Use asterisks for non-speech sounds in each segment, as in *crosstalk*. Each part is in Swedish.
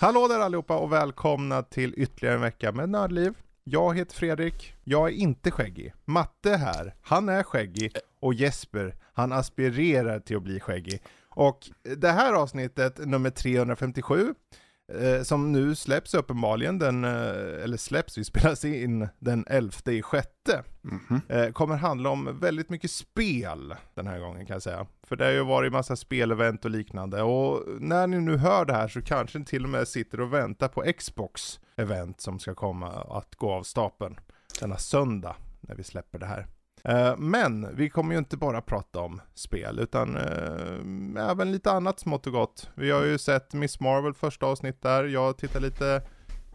Hallå där allihopa och välkomna till ytterligare en vecka med Nördliv. Jag heter Fredrik, jag är inte skäggig. Matte är här, han är skäggig. Och Jesper, han aspirerar till att bli skäggig. Och det här avsnittet, nummer 357, eh, som nu släpps uppenbarligen, den, eh, eller släpps, vi spelas in den 11 i sjätte. Eh, kommer handla om väldigt mycket spel den här gången kan jag säga. För det har ju varit massa spelevent och liknande. Och när ni nu hör det här så kanske ni till och med sitter och väntar på Xbox event som ska komma att gå av stapeln denna söndag när vi släpper det här. Eh, men vi kommer ju inte bara prata om spel utan eh, även lite annat smått och gott. Vi har ju sett Miss Marvel första avsnitt där, jag tittar lite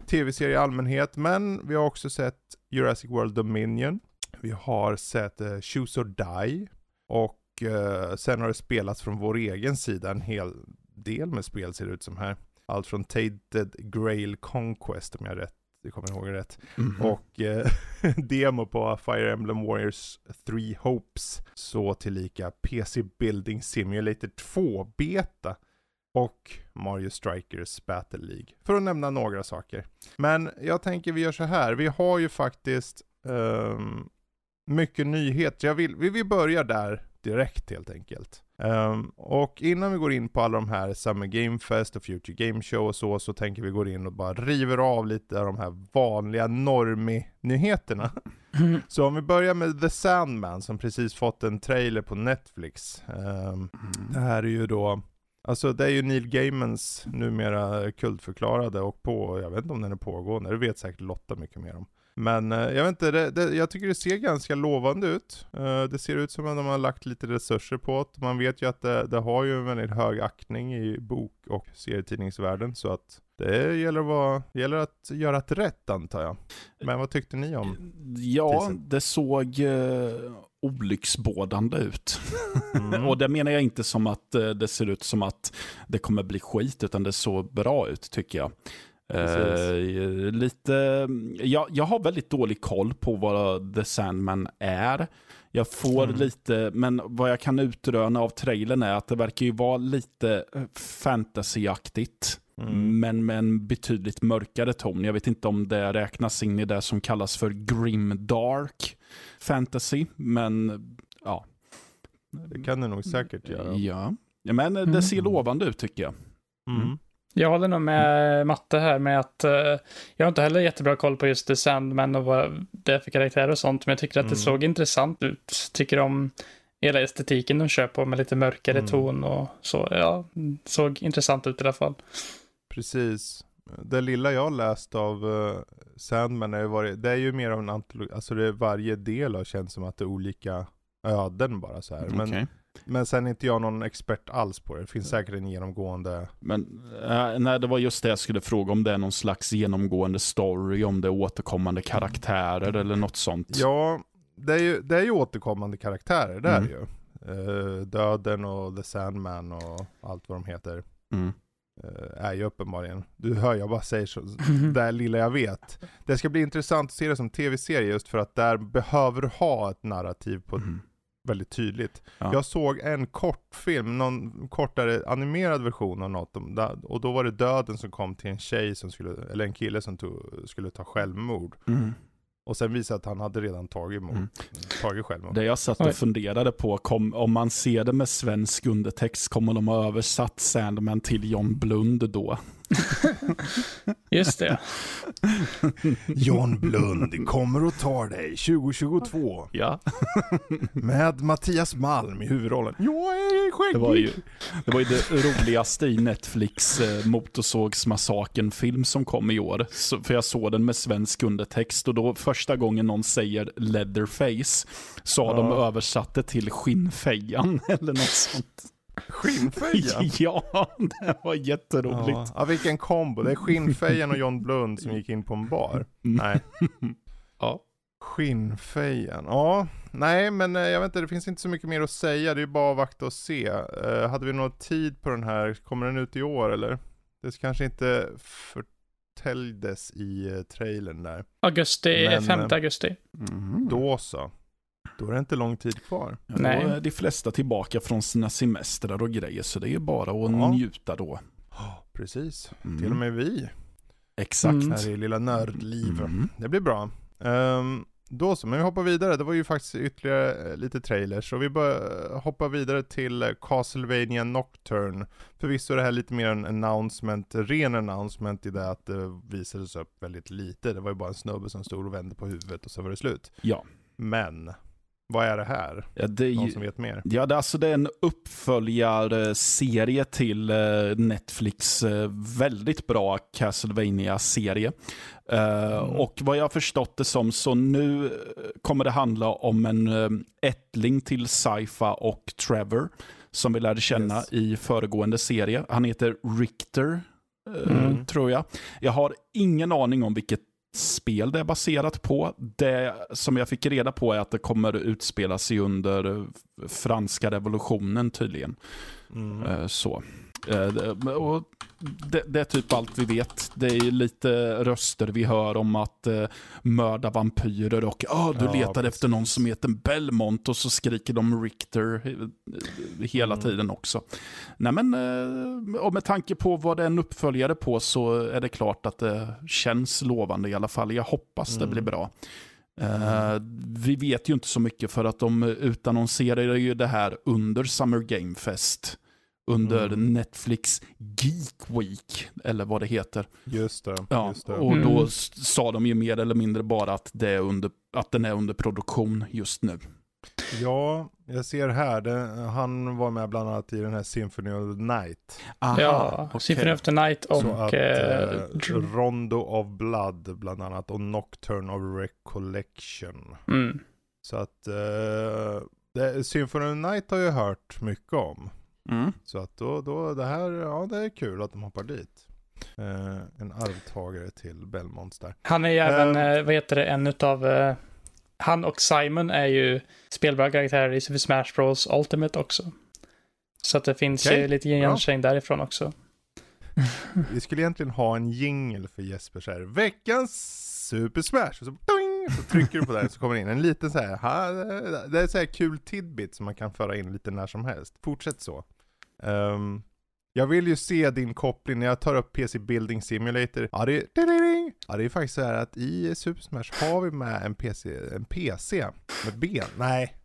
tv-serier i allmänhet, men vi har också sett Jurassic World Dominion. Vi har sett uh, Choose or Die och eh, sen har det spelats från vår egen sida en hel del med spel ser det ut som här. Allt från Tainted Grail Conquest om jag rätt jag kommer ihåg rätt. Och eh, *laughs* demo på Fire Emblem Warriors 3 Hopes. Så tillika PC Building Simulator 2 Beta. Och Mario Strikers Battle League. För att nämna några saker. Men jag tänker vi gör så här. Vi har ju faktiskt ehm, mycket nyheter. Jag vill, vi, vi börjar där direkt helt enkelt. Ehm, och innan vi går in på alla de här Summer Game Fest och Future Game Show och så, så tänker vi gå in och bara river av lite av de här vanliga normie-nyheterna. *laughs* så om vi börjar med The Sandman som precis fått en trailer på Netflix. Ehm, Det här är ju då, alltså det är ju Neil Gaimans numera kultförklarade och på, jag vet inte om den är pågående, det vet säkert Lotta mycket mer om. Men eh, jag vet inte, det, det, jag tycker det ser ganska lovande ut. Eh, det ser ut som att de har lagt lite resurser på det. Man vet ju att det, det har ju en väldigt hög aktning i bok och serietidningsvärlden. Så att det gäller att, vara, det gäller att göra ett rätt antar jag. Men vad tyckte ni om? Ja, det såg eh, olycksbådande ut. Mm. *laughs* Och det menar jag inte som att eh, det ser ut som att det kommer bli skit, utan det såg bra ut tycker jag. Eh, lite, jag, jag har väldigt dålig koll på vad The Sandman är. Jag får Mm. lite, men vad jag kan utröna av trailern är att det verkar ju vara lite eh, fantasyaktigt. Mm. Men med en betydligt mörkare ton. Jag vet inte om det räknas in i det som kallas för grim dark fantasy. Men ja. Det kan det nog säkert göra. Ja, ja men det Mm. ser lovande ut tycker jag. Mm. Jag håller nog med Matte här med att eh, jag har inte heller jättebra koll på just The Sandman och vad det är för karaktärer och sånt, men jag tycker att Mm. det såg intressant ut. Tycker om hela estetiken de kör på med lite mörkare Mm. ton och så. Ja, såg intressant ut i alla fall. Precis. Det lilla jag har läst av uh, Sandman är ju varit, det är ju mer av en antologi, alltså det är varje del har känts som att det är olika öden bara så här. Men. Men sen är inte jag någon expert alls på det. Det finns säkert en genomgående, Men äh, nej, det var just det jag skulle fråga om det är någon slags genomgående story, om det är återkommande karaktärer eller något sånt. ja, det är ju, det är ju återkommande karaktärer, det är Mm. det ju. Eh, Döden och The Sandman och allt vad de heter. Mm. eh, är ju uppenbarligen, du hör jag bara säger så, *laughs* det lilla jag vet. Det ska bli intressant att se det som tv-serie just för att där behöver du ha ett narrativ på Mm. Väldigt tydligt. Ja. Jag såg en kortfilm, någon kortare animerad version av något, och då var det döden som kom till en tjej som skulle, eller en kille som tog, skulle ta självmord. Mm. Och sen visade att han hade redan tagit, Mm. tagit självmord. Det jag satt och funderade på, kom, om man ser det med svensk undertext, kommer de ha översatt Sandman till John Blund då? *laughs* Just det. John Blund kommer och tar dig 2022 Ja, med Mattias Malm i huvudrollen. Jag är skäggig! det var ju det, var ju det roligaste i Netflix eh, Motorsågsmassakern-film som kom i år. Så, för jag såg den med svensk undertext och då första gången någon säger Leatherface så har de Ja. översatt det till Skinnfejan *laughs* eller något sånt. Skinnfejan? *laughs* ja, det var jätteroligt. Ja, ja, vilken kombo. Det är Skinnfejan och John Blund som gick in på en bar. Nej. *laughs* Ja. Skinnfejan, ja. Nej, men eh, jag vet inte, det finns inte så mycket mer att säga. Det är bara att avvakta och se. Uh, hade vi någon tid på den här? Kommer den ut i år eller? Det kanske inte förtäljdes i uh, trailern där. Augusti, men, 5 augusti. Mm. Då så. Då är det inte lång tid kvar. Ja, Nej. Då är de flesta tillbaka från sina semestrar och grejer, så det är bara att ja. njuta då. Precis, mm. till och med vi. Exakt. Mm. Här i lilla nördliv. Mm. Det blir bra. Um, då så, men vi hoppar vidare. Det var ju faktiskt ytterligare eh, lite trailers. Och vi börjar hoppa vidare till eh, Castlevania Nocturne. Förvisso är det här lite mer en announcement, ren announcement i det att det visades upp väldigt lite. Det var ju bara en snubbe som stod och vände på huvudet och så var det slut. Ja. Men vad är det här? Ja, det Någon som vet mer? Ja, det, alltså, det är en uppföljarserie till eh, Netflix eh, väldigt bra castlevania serie mm. Och vad jag har förstått det som, så nu kommer det handla om en ättling till Saifa och Trevor, som vi lärde känna yes. i föregående serie. Han heter Richter, mm. tror jag. Jag har ingen aning om vilket spel det är baserat på. Det som jag fick reda på är att det kommer utspela sig under franska revolutionen tydligen. Mm. Eh, så. Eh, det, det, är typ allt vi vet. Det är lite röster vi hör om att uh, mörda vampyrer och oh, du ja, letar precis. efter någon som heter Belmont och så skriker de Richter hela mm. tiden också. Nej men, uh, och med tanke på vad det är en uppföljare på så är det klart att det känns lovande i alla fall. Jag hoppas mm. det blir bra. Uh, vi vet ju inte så mycket för att de utannonserar ju det här under Summer Game Fest under mm. Netflix Geek Week, eller vad det heter. Just det. Ja, just det. Och då mm. sa de ju mer eller mindre bara att, det är under, att den är under produktion just nu. Ja, jag ser här, det, han var med bland annat i den här Symphony of the Night. Aha, ja, okay. Symphony of the Night och... Så att, eh, Rondo of Blood bland annat och Nocturne of Recollection. Mm. Så att eh, det, Symphony of the Night har jag hört mycket om. Mm. Så att då, då, det här, ja det är kul att de hoppar dit. Eh, en arvtagare till Belmonts där. Han är ju även, eh, vad heter det, en utav, eh, han och Simon är ju spelbara karaktärer i Super Smash Bros Ultimate också. Så att det finns okay. ju lite igenkänning ja. därifrån också. *laughs* Vi skulle egentligen ha en jingle för Jesper så här, veckans Super Smash, och så, doing, så trycker du på den så kommer det in en liten så här, ha, det är så här kul tidbit som man kan föra in lite när som helst. Fortsätt så. Um, jag vill ju se din koppling när jag tar upp PC Building Simulator. Ja det, är, ja, det är faktiskt så här att i Super Smash har vi med en PC, en PC med ben. Nej.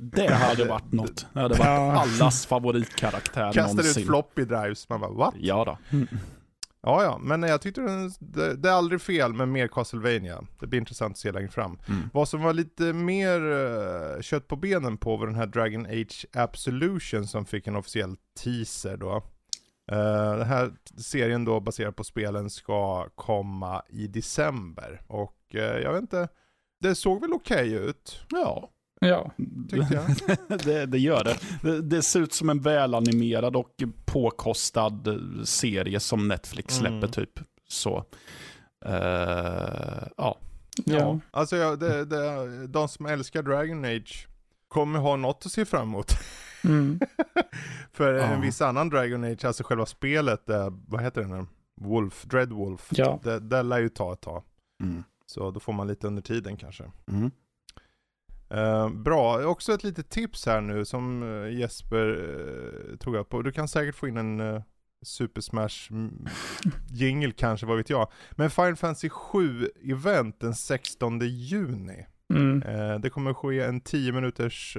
Det hade varit något. Det hade varit allas favoritkaraktär Kastar någonsin. Kastar ut floppy drives, man bara what? Ja då. Mm. Ja, ja, men jag tyckte det, det, är aldrig fel med mer Castlevania. Det blir intressant att se längre fram. Mm. Vad som var lite mer uh, kött på benen på var den här Dragon Age Absolution som fick en officiell teaser då. Uh, den här serien då baserad på spelen ska komma i december. Och uh, jag vet inte, det såg väl okej okay ut? Ja. Ja. Tyckte jag. *laughs* det, det, gör det. det. det. ser ut som en välanimerad och påkostad serie som Netflix släpper mm. typ. Så, uh, ja. Ja, alltså ja, det, det, de som älskar Dragon Age kommer ha något att se fram emot. Mm. *laughs* För ja. en viss annan Dragon Age, alltså själva spelet, äh, vad heter den nu? Wolf, Dread Wolf. Ja. Det, det lär ju ta ett tag. Mm. Så då får man lite under tiden kanske. Mm. Uh, bra, också ett litet tips här nu som uh, Jesper uh, tog upp. Och du kan säkert få in en uh, Super Smash jingle kanske, vad vet jag. Men Final Fantasy 7 event den 16 juni. Mm. det kommer ske en 10 minuters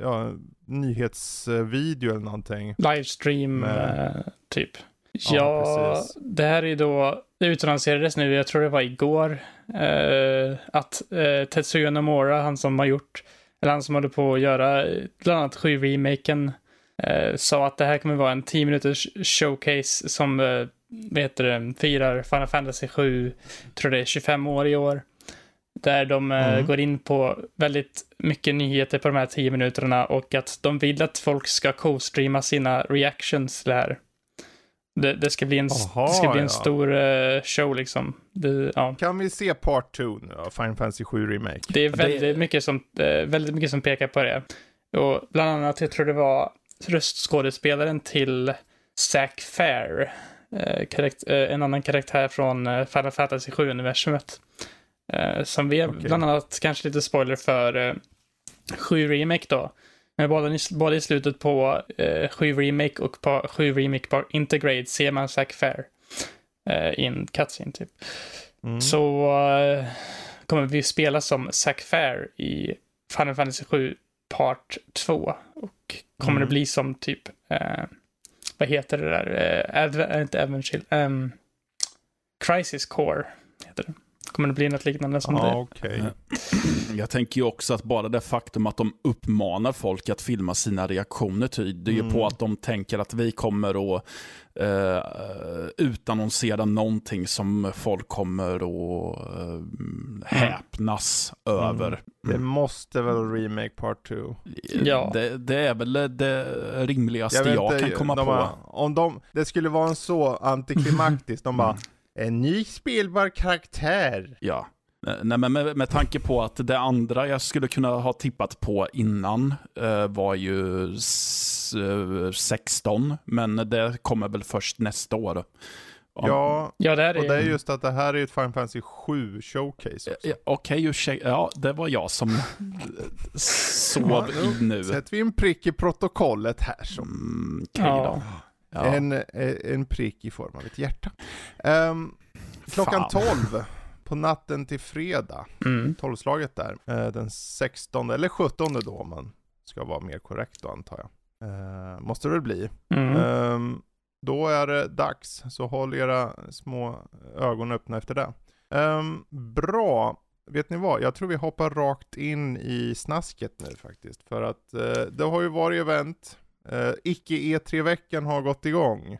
ja, nyhetsvideo eller någonting. Livestream Med... typ. Ja, ja det här är då, det utannonserades nu, jag tror det var igår, eh, att eh, Tetsuya Nomura, han som har gjort, eller han som håller på att göra bland annat 7-remaken, eh, sa att det här kommer vara en 10 minuters showcase som, eh, heter det, firar Final Fantasy 7, tror det är 25 år i år. Där de eh, mm. går in på väldigt mycket nyheter på de här 10 minuterna och att de vill att folk ska co-streama sina reactions till det här. Det, det ska bli en, Aha, det ska bli en ja. stor eh, show liksom. Det, ja. Kan vi se Part 2 nu då? Final Fantasy 7 Remake? det är Det- väldigt, Mycket som, eh, väldigt mycket som pekar på det. Och bland annat, jag tror det var röstskådespelaren till Zack Fair. Karakt- eh, en annan karaktär från Final Fantasy 7-universumet. Eh, som vi Okej. bland annat, kanske lite spoiler för eh, 7 Remake då. Men både, både i slutet på eh, 7 Remake och på 7 Remake på Integrate ser man Zack Fair. Eh, I en cutscene typ. Mm. Så eh, kommer vi spela som Zack Fair i Final Fantasy 7 Part 2. Och kommer Mm. det bli som typ, eh, vad heter det där, eh, Adve- äh, inte Advent um, Crisis Core heter det. Kommer det bli något liknande som Ja, det? okej. Jag tänker ju också att bara det faktum att de uppmanar folk att filma sina reaktioner tyder ju Mm. på att de tänker att vi kommer att eh, utannonsera någonting som folk kommer att eh, häpnas över. Det måste väl Remake Part 2? Ja. Det, det är väl det rimligaste jag, vet kan komma de på. bara- om de, det skulle vara en så antiklimaktisk, de bara En ny spelbar karaktär. Ja. Nej, men med, med tanke på att det andra jag skulle kunna ha tippat på innan eh, var ju s, eh, 16, men det kommer väl först nästa år. Om- Ja, Ja, det här och det är är... just att det här är ett Final Fantasy 7 showcase också. Ja, Okej, ursäkta. Ja, det var jag som eh, *laughs* sov Ja, i nu. Sätter vi en prick i protokollet här så. Mm, okej Ja. då. Ja. En, eh, en prick i form av ett hjärta. Ehm, klockan Fan. 12 på natten till fredag, Mm. 12-slaget där, eh, den 16 eller 17 då om man ska vara mer korrekt då antar jag. Eh, måste det väl bli. Mm. Ehm, då är det dags, så håll era små ögon öppna efter det. Ehm, bra, vet ni vad? Jag tror vi hoppar rakt in i snasket nu faktiskt. För att eh, det har ju varit event, uh, icke E3-veckan har gått igång.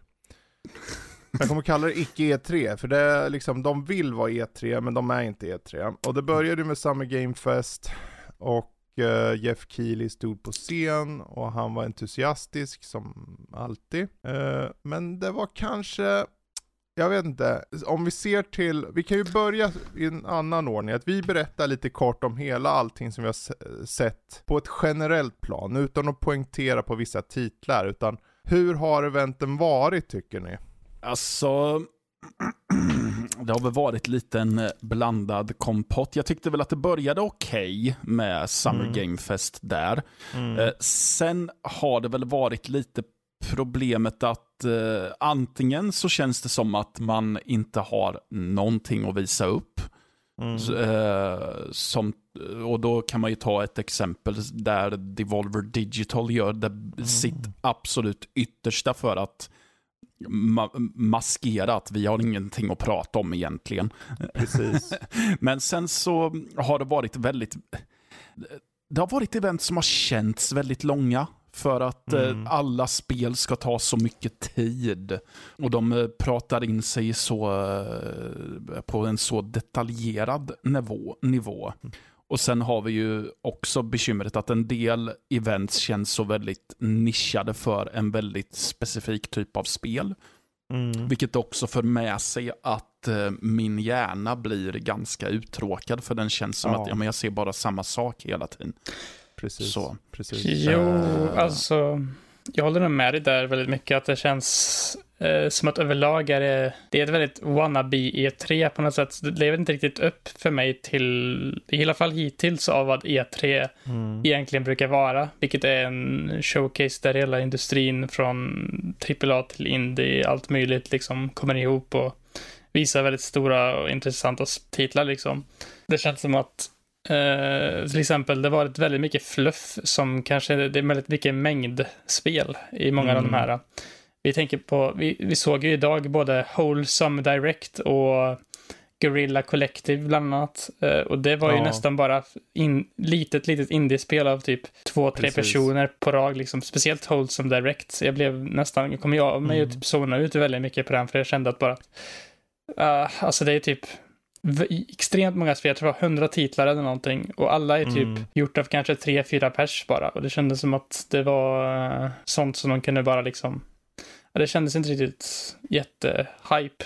Jag kommer kalla det icke E3, för det är liksom, de vill vara E3, men de är inte E3. Och det började med Summer Game Fest, och uh, Jeff Keely stod på scen, och han var entusiastisk som alltid. Uh, men det var kanske, jag vet inte, om vi ser till, vi kan ju börja i en annan ordning, att vi berättar lite kort om hela allting som vi har se- sett på ett generellt plan, utan att poängtera på vissa titlar, utan hur har eventen varit tycker ni? Alltså, *clears throat* det har väl varit lite en eh, blandad kompott. Jag tyckte väl att det började okej med Summer Mm. Game Fest där. Eh, sen har det väl varit lite problemet att eh, antingen så känns det som att man inte har någonting att visa upp. Mm. S- Eh, som, och då kan man ju ta ett exempel där Devolver Digital gör det, sitt absolut yttersta för att ma- maskera att vi har ingenting att prata om egentligen. Precis. *laughs* Men sen så har det varit väldigt... Det har varit event som har känts väldigt långa. För att eh, Mm. alla spel ska ta så mycket tid. Och de eh, pratar in sig så, eh, på en så detaljerad nivå. nivå. Och sen har vi ju också bekymret att en del events känns så väldigt nischade för en väldigt specifik typ av spel. Mm. Vilket också för med sig att eh, min hjärna blir ganska uttråkad för den känns som Ja. att ja, men jag ser bara samma sak hela tiden. Precis. Så. Precis. Jo, Eh. alltså. Jag håller nog med dig där väldigt mycket. Att det känns eh, som att överlag är det, det är ett väldigt wannabe E3 på något sätt. Det lever inte riktigt upp för mig till, i alla fall hittills, av vad E3 Mm. egentligen brukar vara. Vilket är en showcase där hela industrin från AAA till indie, allt möjligt liksom kommer ihop och visar väldigt stora och intressanta titlar liksom. Det känns som att eh, till exempel det varit väldigt mycket fluff som kanske, det är väldigt mycket mängdspel i många av de Mm. här. Vi tänker på, vi, vi såg ju idag både Wholesome Direct och Guerrilla Collective bland annat. Eh, och det var ju Ja. nästan bara in, litet, litet indiespel av typ två, tre Precis. personer på rad, liksom. Speciellt Wholesome Direct. Jag blev nästan, jag kom jag mig Mm. att typ zona ut väldigt mycket på den, för jag kände att bara, uh, alltså det är typ extremt många spel, jag tror det var 100 titlar eller någonting. Och alla är typ Mm. gjort av kanske tre, fyra pers bara. Och det kändes som att det var eh, sånt som de kunde bara liksom det kändes inte riktigt jättehype.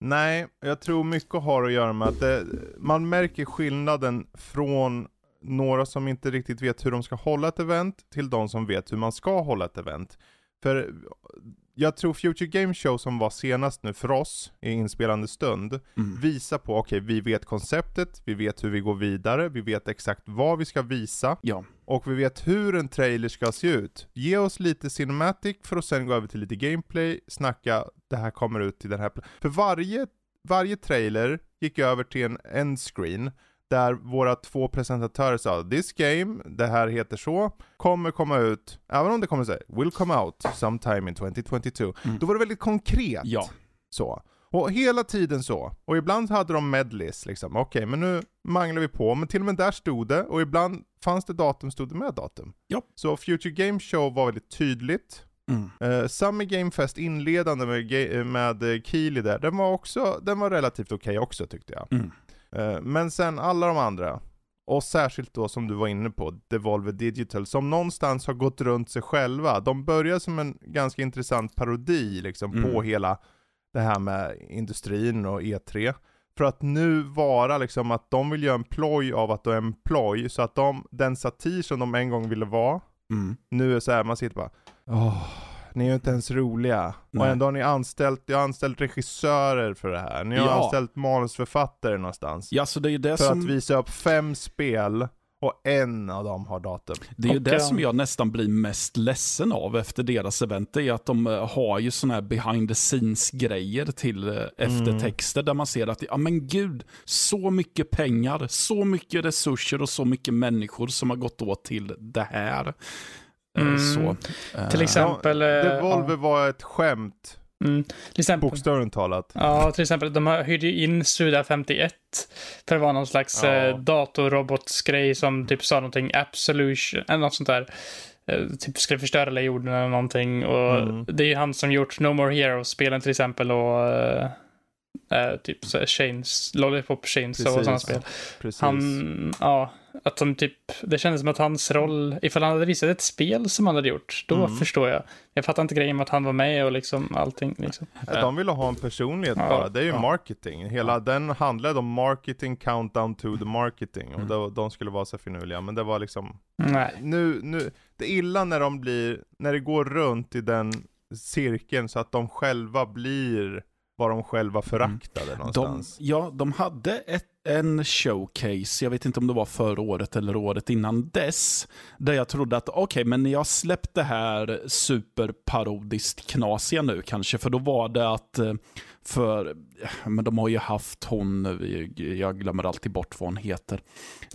Nej, jag tror mycket har att göra med att det, man märker skillnaden från några som inte riktigt vet hur de ska hålla ett event till de som vet hur man ska hålla ett event. För jag tror Future Game Show som var senast nu för oss i inspelande stund Mm. visar på, okej vi vet konceptet, vi vet hur vi går vidare, vi vet exakt vad vi ska visa Ja. och vi vet hur en trailer ska se ut. Ge oss lite cinematic för att sen gå över till lite gameplay, snacka, det här kommer ut i den här... För varje, varje trailer gick över till en endscreen där våra två presentatörer sa This game, det här heter så, kommer komma ut, även om det kommer säga will come out sometime in 2022. Mm. Då var det väldigt konkret. Ja. Så. Och hela tiden så. Och ibland hade de medleys liksom. Okej, men nu manglar vi på. Men till och med där stod det. Och ibland fanns det datum, stod det med datum. Ja. Så Future Game Show var väldigt tydligt. Mm. Uh, Summer Game Fest inledande med, med Keely där, den var också, den var relativt okej också tyckte jag. Mm. Eh, men sen alla de andra, och särskilt då som du var inne på, Devolver Digital, som någonstans har gått runt sig själva. De börjar som en ganska intressant parodi liksom Mm. på hela det här med industrin och E3. För att nu vara liksom att de vill göra en ploj av att de är en ploj, så att de, den satir som de en gång ville vara, Mm. nu är så här, man sitter bara Åh, ni är ju inte ens roliga. Och Nej. ändå har ni anställt, jag har anställt regissörer för det här. Ni har Ja. anställt manusförfattare någonstans. Ja, så det är ju det För som... att visa upp fem spel och en av dem har datum. Det är ju Och, det som jag nästan blir mest ledsen av efter deras event. Det är att de eh, har ju sådana här behind the scenes grejer till eh, eftertexter där man ser att, ja men gud, så mycket pengar, så mycket resurser och så mycket människor som har gått åt till det här. Eh, Mm. Så, eh, Till exempel... Ja, eh, Devolver var ett skämt, ja. Mm, bokstavligt talat. Ja, till exempel, de hyrde ju in Suda 51 för att vara någon slags Ja. eh, datorrobotsgrej som typ sa någonting Absolution, eller något sånt där. Eh, typ skulle förstöra hela jorden eller någonting. Och Mm. det är ju han som gjort No More Heroes-spelen till exempel och eh, eh, typ Chains, Lollipop Chains och sådana spel. Precis. Han, ja, att de typ, det kändes som att hans roll, ifall han hade visat ett spel som han hade gjort, då Mm. förstår jag. Jag fattar inte grejen med att han var med och liksom allting liksom. Ja, De ville ha en personlighet Ja, bara, det är ju ja. marketing. Hela den handlade om marketing, countdown to the marketing. Och Mm. då, de skulle vara så finurliga, men det var liksom Nej. nu, nu, det är illa när de blir, när det går runt i den cirkeln så att de själva blir vad de själva föraktade de, någonstans. ja, de hade ett, en showcase, jag vet inte om det var förra året eller året innan dess, där jag trodde att okej, men jag släppt det här superparodiskt knasiga nu kanske, för då var det att eh, för, men de har ju haft hon, jag glömmer alltid bort vad hon heter.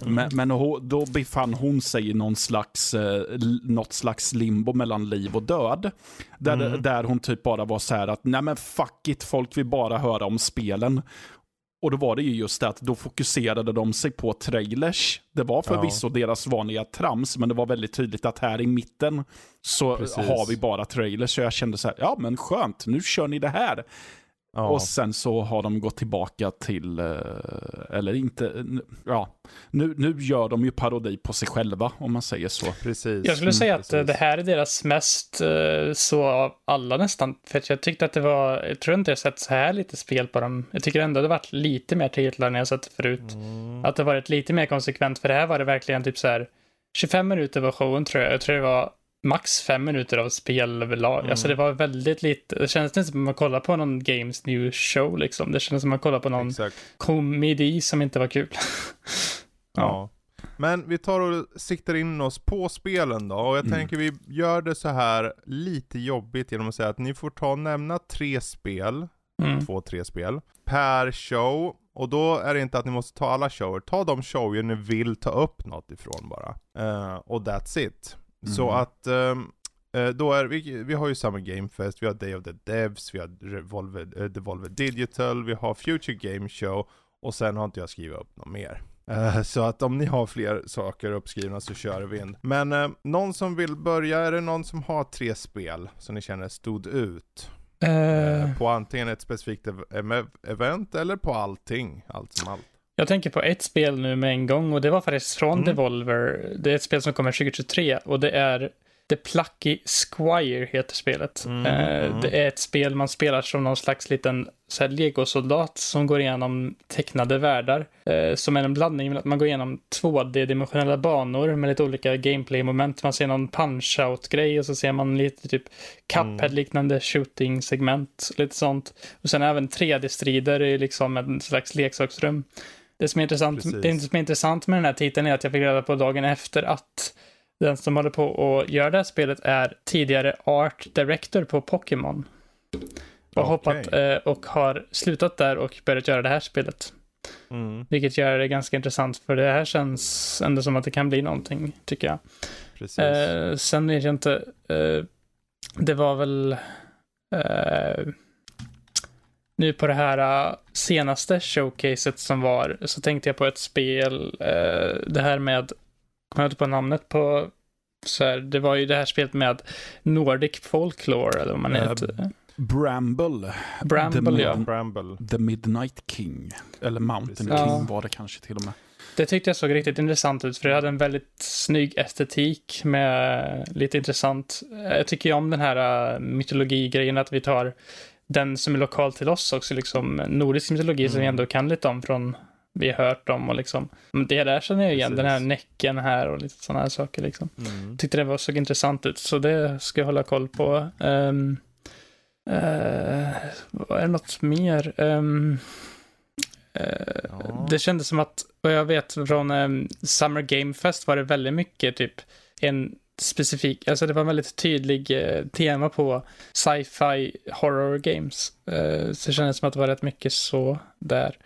Men, men hon- då befann hon sig i någon slags, eh, något slags limbo mellan liv och död. Där, Mm. där hon typ bara var så här att, nej men fuck it, folk vill bara höra om spelen. Och då var det ju just det att då fokuserade de sig på trailers. Det var förvisso deras vanliga trams, men det var väldigt tydligt att här i mitten så Precis. har vi bara trailers. Så jag kände så här, ja men skönt, nu kör ni det här. Ja. Och sen så har de gått tillbaka till, eh, eller inte, ja, nu, nu gör de ju parodi på sig själva om man säger så. Precis. Jag skulle säga att eh, precis. det här är deras mest eh, så av alla nästan. För jag tyckte att det var, jag tror inte jag sett så här lite spel på dem. Jag tycker ändå det varit lite mer titlar när jag sett det förut. Mm. Att det varit lite mer konsekvent. För det här var det verkligen typ så här 25 minuter var showen tror jag. Jag tror det var max 5 minuter av spel överlag. Mm. Alltså det var väldigt lite. Det kändes inte som att man kollar på någon Games New Show liksom. Det kändes som att man kollar på någon Exakt. komedi som inte var kul. *laughs* Ja. Men vi tar och siktar in oss på spelen då, och jag Mm. tänker vi gör det så här lite jobbigt genom att säga att ni får ta och nämna tre spel, Mm. två, tre spel, per show. Och då är det inte att ni måste ta alla shower, ta de shower ni vill ta upp något ifrån bara. Eh, och that's it. Så Mm. att eh, då är vi, vi har ju Summer Game Fest, vi har Day of the Devs, vi har Revolver, eh, Devolver Digital, vi har Future Game Show och sen har inte jag skrivit upp något mer. Eh, *laughs* Så att om ni har fler saker uppskrivna så kör vi in. Men eh, någon som vill börja, är det någon som har tre spel som ni känner stod ut? Eh, Eh, På antingen ett specifikt ev- ev- event eller på allting, allt som allt. Jag tänker på ett spel nu med en gång och det var faktiskt från Mm. Devolver. Det är ett spel som kommer 2023 och det är The Plucky Squire heter spelet. Mm, Eh, mm. Det är ett spel man spelar som någon slags liten legosoldat som går igenom tecknade världar. Eh, som är en blandning med att man går igenom 2D-dimensionella banor med lite olika gameplay-moment. Man ser någon punch-out-grej och så ser man lite typ Cuphead-liknande shooting-segment. Lite sånt. Och sen även 3D-strider i liksom en slags leksaksrum. Det som, är intressant, Precis. det som är intressant med den här titeln är att jag fick reda på dagen efter att den som håller på och gör det här spelet är tidigare art director på Pokémon. Och, Okej. hoppat, eh, och har slutat där och börjat göra det här spelet. Mm, Vilket gör det ganska intressant för det här känns ändå som att det kan bli någonting, tycker jag. Eh, sen vet jag inte, eh, det var väl eh, nu på det här eh, senaste showcaset som var så tänkte jag på ett spel, eh, det här med, kommer jag inte på namnet på, så här, det var ju det här spelet med Nordic Folklore eller vad man Eh, heter. Bramble. Bramble The ja. Bramble. The Midnight King. Eller Mountain Precis. King var det kanske till och med. Det tyckte jag såg riktigt intressant ut, för det hade en väldigt snygg estetik med lite intressant. Jag tycker ju om den här mytologi-grejen, att vi tar den som är lokal till oss också, liksom nordisk mytologi som vi Mm. ändå kan lite om från vi har hört om och liksom. Men Det där känner jag igen, Precis. den här näcken här och lite sådana här saker liksom. Mm. Tyckte det var, såg intressant ut, så det ska jag hålla koll på. Um, uh, är det något mer? Um, Ja. Det kändes som att, vad jag vet från um, Summer Game Fest var det väldigt mycket typ en specifik, alltså det var en väldigt tydlig eh, tema på sci-fi horror games. Eh, så det kändes som att det var rätt mycket så där.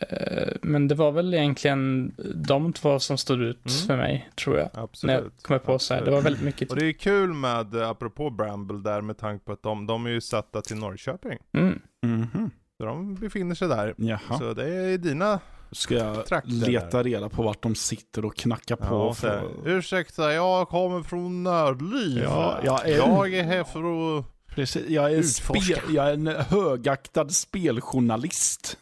Eh, men det var väl egentligen de två som stod ut Mm. för mig, tror jag. Absolut. När jag kommer på så här. Det var väldigt mycket. Och det är kul med, eh, apropå Bramble där, med tanke på att de, de är ju satta till Norrköping. Mm. Mhm. Så de befinner sig där. Jaha. Så det är dina Ska jag trakter leta där. reda på vart de sitter och knacka på? Ja, för... ursäkta, jag kommer från Nördliv. Ja, jag är- jag är här för att... Precis, jag är, spel, jag är en högaktad speljournalist.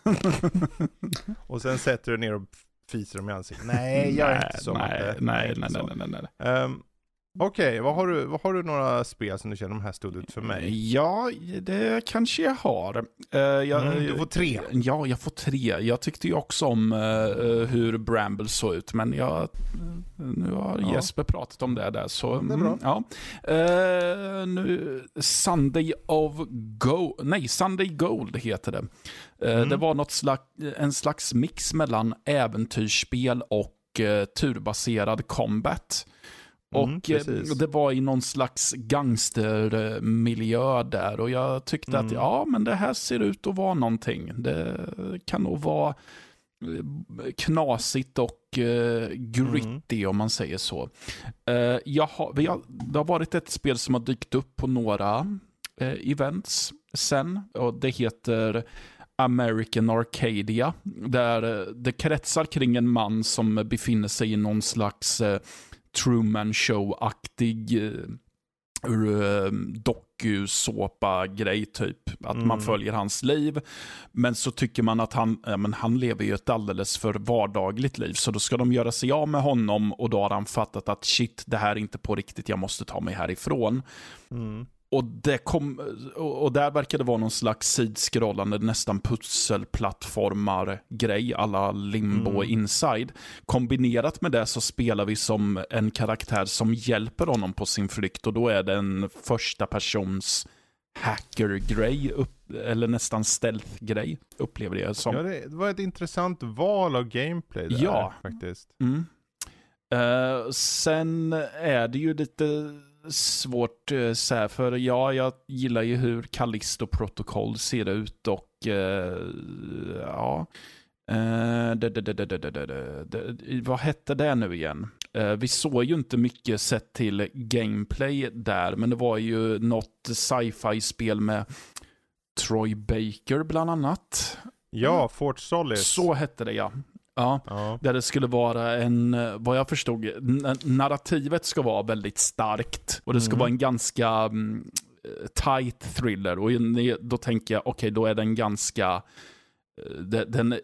*laughs* Och sen sätter du ner och fiser dem i ansiktet. Nej, jag är inte *laughs* så nej, nej, nej, nej, nej, nej, nej. Okej, vad, har du, vad har du några spel som du känner de här stod ut för mig? Ja, det kanske jag har. Eh, jag, Mm, du får tre. Ja, jag får tre. Jag tyckte ju också om eh, hur Bramble såg ut, men jag, nu har Ja. Jesper pratat om det där. Så, det är bra. mm, ja. Eh, nu, Sunday of Gold, nej, Sunday Gold heter det. Mm. Det var något slags, en slags mix mellan äventyrsspel och turbaserad combat. Och Mm, eh, precis. det var i någon slags gangstermiljö där och jag tyckte Mm. att ja, men det här ser ut att vara någonting. Det kan nog vara eh, knasigt och eh, gritty Mm. om man säger så. Eh, jag har, har, det har varit ett spel som har dykt upp på några eh, events sen och det heter American Arcadia. Där det kretsar kring en man som befinner sig i någon slags Truman Show-aktig eh, uh, dokusåpa-grej typ. Att man Mm. följer hans liv. Men så tycker man att han, ja, men han lever ju ett alldeles för vardagligt liv. Så då ska de göra sig av med honom och då har han fattat att shit, det här är inte på riktigt, jag måste ta mig härifrån. Mm. Och, det kom, och där verkar det vara någon slags sidskrollande, nästan pusselplattformar-grej, alla Limbo Mm. Inside. Kombinerat med det så spelar vi som en karaktär som hjälper honom på sin flykt och då är det en första persons hacker-grej, eller nästan stealth-grej, upplever jag som. Ja, det, var ett intressant val av gameplay där Ja. faktiskt. Mm. Eh, sen är det ju lite svårt så här, för ja, jag gillar ju hur Callisto protokoll ser ut och ja. Vad hette det nu igen? Vi såg ju inte mycket sett till gameplay där, men det var ju något sci-fi-spel med Troy Baker bland annat. Ja, Fort Solis. Så hette det ja. Ja, Ja. där det skulle vara en, eh, vad jag förstod, narrativet ska vara väldigt starkt. Och det ska Mm. vara en ganska mm, eh, tight thriller. Och då tänker jag, okej, då är den ganska den, den,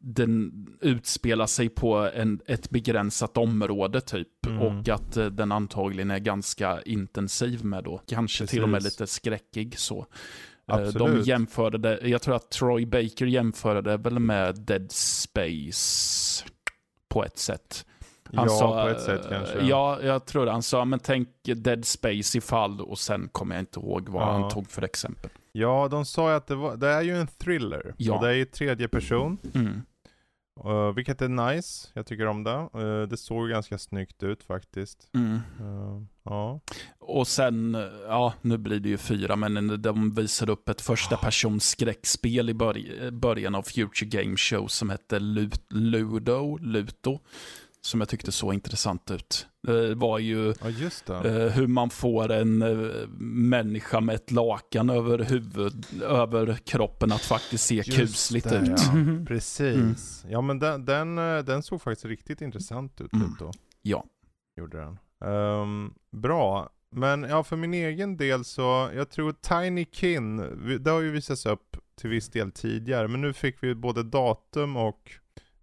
den utspelar sig på en, ett begränsat område typ. Mm. Och att eh, den antagligen är ganska intensiv med då. Kanske till och med Precis. lite skräckig så. Eh, De Absolut. jämförde det, jag tror att Troy Baker jämförde det väl med Dead Space på ett sätt. Han ja, sa, på ett sätt eh, kanske. Ja, jag tror det. Han sa, men tänk Dead Space ifall och sen kommer jag inte ihåg vad Ja. han tog för exempel. Ja, de sa ju att det, var, det är ju en thriller. Ja. Och det är i tredje person. Mm. Uh, vilket är nice. Jag tycker om det. Uh, det såg ganska snyggt ut faktiskt. Mm. Uh, ja. Och sen, ja, nu blir det ju fyra, men de visade upp ett första persons skräckspel i börj- början av Future Game Show som hette Lu- Ludo, Luto, som jag tyckte så intressant ut. Det var ju ja, just det. eh, hur man får en eh, människa med ett lakan över huvud, över kroppen att faktiskt se Just kusligt det, ut. Ja. Mm. *laughs* Precis. Ja, men den, den, eh, den såg faktiskt riktigt intressant ut. Mm. Luto. Ja. Gjorde den. Ehm, bra. Men ja, för min egen del så, jag tror Tiny Kin, det har ju visats upp till viss del tidigare, men nu fick vi både datum och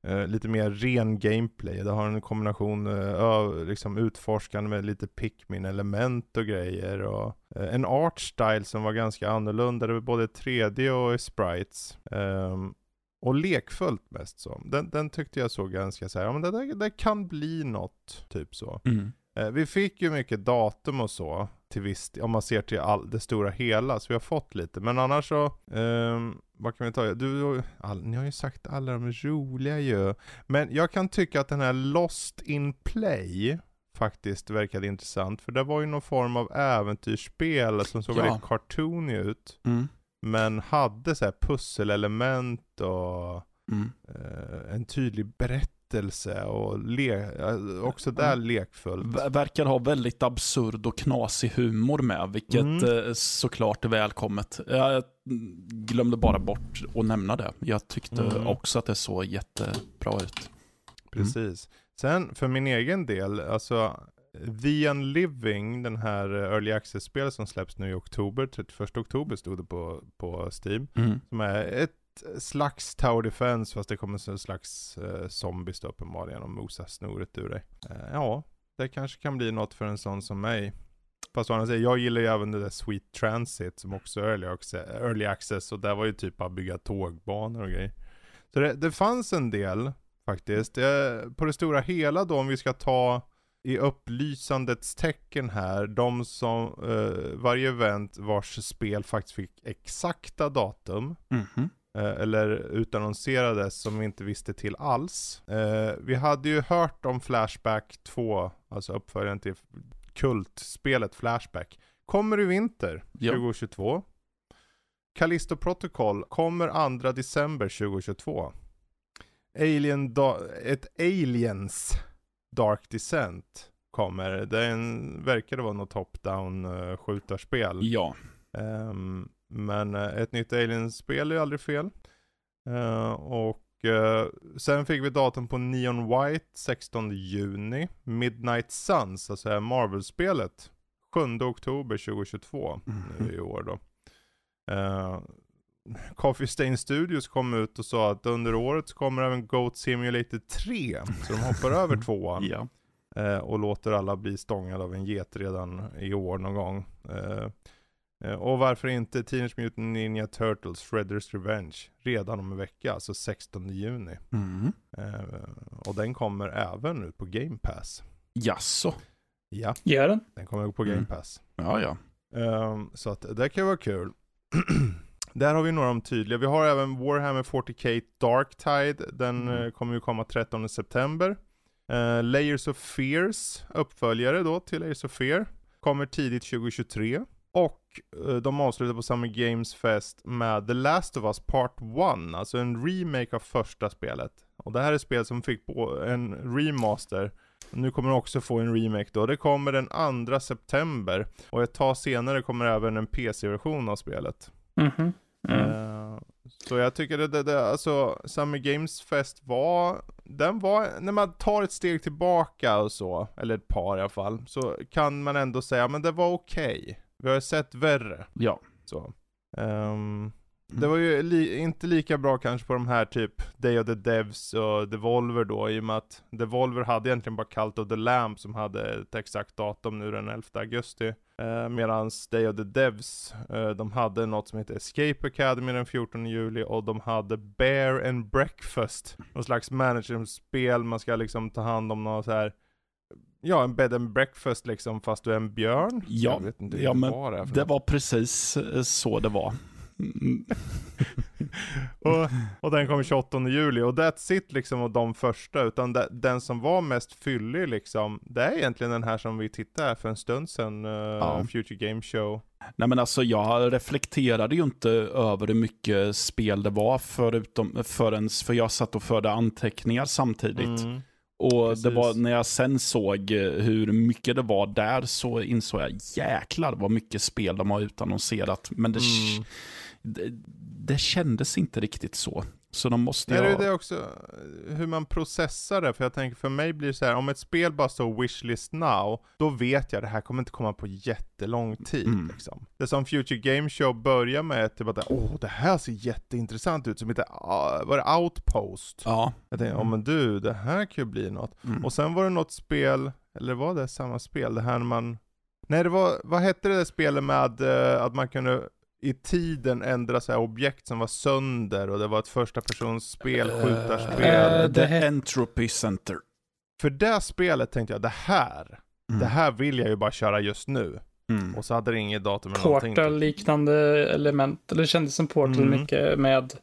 eh, lite mer ren gameplay. Det har en kombination eh, av liksom utforskande med lite Pikmin-element och grejer och eh, en art style som var ganska annorlunda. Det var både 3D och sprites. Ehm, och lekfullt mest så. Den, den tyckte jag såg ganska så här, ja men det, där, det kan bli något, typ så. Mm. Eh, Vi fick ju mycket datum och så, till viss om man ser till all, det stora hela, så vi har fått lite. Men annars så, ehm, vad kan vi ta? Du, all, ni har ju sagt alla de roliga ju. Men jag kan tycka att den här Lost in Play faktiskt verkade intressant. För det var ju någon form av äventyrsspel som såg Ja. väldigt cartoony ut. Mm. Men hade så här pusselelement och Mm. eh, en tydlig berättelse och le- eh, också där lekfullt. Ver- Verkar ha väldigt absurd och knasig humor med, vilket Mm. eh, såklart är välkommet. Jag glömde bara bort att nämna det. Jag tyckte Mm. också att det såg jättebra ut. Precis. Sen för min egen del, alltså The Unliving, den här Early Access-spelet som släpps nu i oktober, 31 oktober stod det på, på Steam. Mm. Som är ett slags Tower Defense fast det kommer en slags eh, zombies då uppenbarligen och mosa snoret ur dig. Eh, ja, det kanske kan bli något för en sån som mig. Fast å andra sidan, jag gillar ju även det där Sweet Transit som också är early access, early access och där var ju typ bara bygga tågbanor och grejer. Så det, det fanns en del faktiskt. Eh, på det stora hela då om vi ska ta i upplysandets tecken här, de som, eh, varje event vars spel faktiskt fick exakta datum, Mm -hmm eller utannonserades som vi inte visste till alls. Eh, vi hade ju hört om Flashback 2, alltså uppföljaren till kultspelet Flashback, kommer i vinter Ja. 2022. Callisto Protocol kommer 2 december 2022. Alien ett Aliens Dark Descent kommer. Det är en, verkar det vara något top-down uh, skjutarspel. Ja. Ehm, men eh, ett nytt Aliens-spel är ju aldrig fel. Eh, och eh, sen fick vi datum på Neon White 16 juni. Midnight Suns, alltså Marvel-spelet. 7 oktober 2022 nu Mhm. i år då. Eh, Coffee Stain Studios kom ut och sa att under året så kommer även Goat Simulator 3. Så de hoppar över *laughs* tvåan. Eh, och låter alla bli stångade av en get redan i år någon gång. Eh, och varför inte Teenage Mutant Ninja Turtles Shredders Revenge redan om en vecka, alltså 16 juni. Mm. Eh, och den kommer även ut på Game Pass. Jaså? Ja, Gör den? den kommer ut på Game Mm. Pass. Ja, ja. Ehm, så att det kan vara kul. *clears throat* Där har vi några av de tydliga. Vi har även Warhammer 40k Dark Tide. Den Mm. eh, kommer ju komma 13 september. Eh, Layers of Fears, uppföljare då till Layers of Fear, kommer tidigt 2023. Och eh, de avslutar på Summer Games Fest med The Last of Us Part 1, alltså en remake av första spelet. Och det här är spel som fick på en remaster. Nu kommer det också få en remake då. Det kommer den 2 september. Och ett tag senare kommer även en PC-version av spelet. Mhm. Mm. Eh, så jag tycker det, det, det, alltså Summer Games Fest var, den var, när man tar ett steg tillbaka och så, eller ett par i alla fall, så kan man ändå säga, men det var okej. Vi har sett värre. Ja. Så. Ehm, Det var ju li inte lika bra kanske på de här typ Day of the Devs och Devolver då, i och med att Devolver hade egentligen bara Cult of the Lamb som hade ett exakt datum nu den 11 augusti. Eh, Medan Day of the Devs, eh, de hade något som heter Escape Academy den 14 juli och de hade Bear and Breakfast. Någon slags managerspel, man ska liksom ta hand om någon så här Ja, en bed and breakfast liksom fast du är en björn. Ja, Jag vet inte ja men det, det var precis eh, så det var. Mm. *laughs* och, och den kom 28 juli och that's it liksom av de första, utan de, den som var mest fyllig liksom, det är egentligen den här som vi tittade för en stund sedan, uh, Ja. Future Game Show. Nej men alltså jag reflekterade ju inte över hur mycket spel det var förutom, förrän, för jag satt och förde anteckningar samtidigt. Mm. Och Precis. det var när jag sen såg eh, hur mycket det var där så insåg jag jäklar vad mycket spel de har utannonserat. Men det, Mm. det, det kändes inte riktigt så. Så de måste Nej, det ju är det också, hur man processar det, för jag tänker för mig blir det så här, om ett spel bara står wishlist now, då vet jag det här kommer inte komma på jättelång tid Mm. liksom. Det som Future Game Show börjar med, typ att åh det här ser jätteintressant ut, som heter, uh, var det Outpost? Ja. Jag tänkte, ja men du, det här kan ju bli något. Mm. Och sen var det något spel, eller var det samma spel? Det här när man... Nej det var, vad hette det där spelet med eh, att man kunde i tiden ändra så här objekt som var sönder och det var ett första persons spel, skjutarspel. Eh, Uh, det The Entropy Center. För det spelet tänkte jag, det här, Mm. det här vill jag ju bara köra just nu. Mm. Och så hade det inget datum eller någonting. typ. Portal-liknande element. Eller det kändes som Portal Mm. mycket med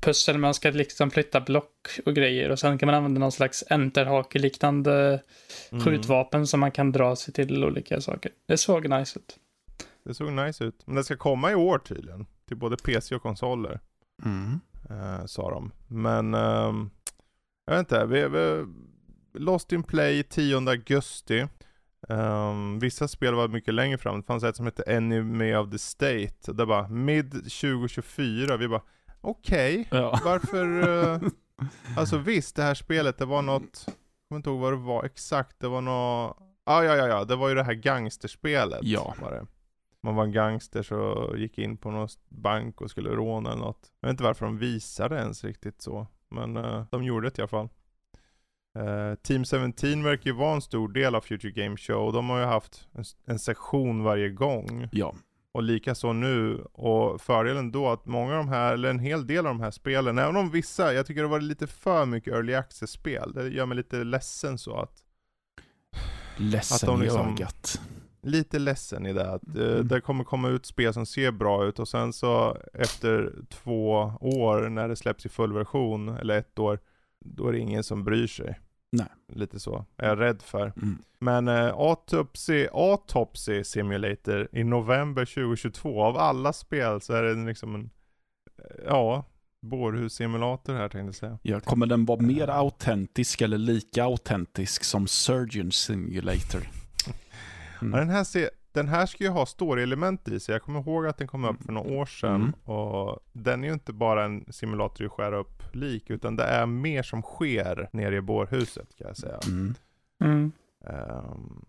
pussel. Man ska liksom flytta block och grejer. Och sen kan man använda någon slags enterhake-liknande Mm. skjutvapen som man kan dra sig till olika saker. Det såg nice ut. Det såg nice ut. Men det ska komma i år tydligen. Till både PC och konsoler. Mm. eh, sa de. Men, ehm, jag vet inte, vi, vi, Lost in Play 10 augusti. Ehm, vissa spel var mycket längre fram, det fanns ett som hette Enemy of the State. Det var mid 2024, vi bara okej, Ja. varför? eh, *laughs* alltså visst, det här spelet, det var något, jag kommer inte ihåg vad det var exakt, det var något, ah, ja ja ja, det var ju det här gangsterspelet. Ja. Var det. Man var en gangster så gick in på någon bank och skulle råna eller något. Jag vet inte varför de visade ens riktigt så. Men eh, de gjorde det i alla fall. Eh, Team 17 verkar ju vara en stor del av Future Game Show. De har ju haft en, en sektion varje gång. Ja. Och likaså nu. Och fördelen då att många av de här, eller en hel del av de här spelen, även om vissa, jag tycker det var lite för mycket early access-spel. Det gör mig lite ledsen så att Ledsen Att de liksom- i ögat. Lite ledsen i det. Att, eh, Mm. Det kommer komma ut spel som ser bra ut och sen så efter två år när det släpps i full version, eller ett år, då är det ingen som bryr sig. Nej. Lite så, är jag rädd för. Mm. Men eh, Autopsy, Autopsy Simulator i november 2022, av alla spel så är det liksom en, eh, ja, bårhussimulator här tänkte jag säga. Ja, kommer den vara mer autentisk eller lika autentisk som Surgeon Simulator? Mm. Ja, den, här den här ska ju ha story-element i sig. Jag kommer ihåg att den kom upp för några år sedan. Mm. Och den är ju inte bara en simulator i skära upp lik, utan det är mer som sker nere i bårhuset kan jag säga. Mm. Mm. Ehm,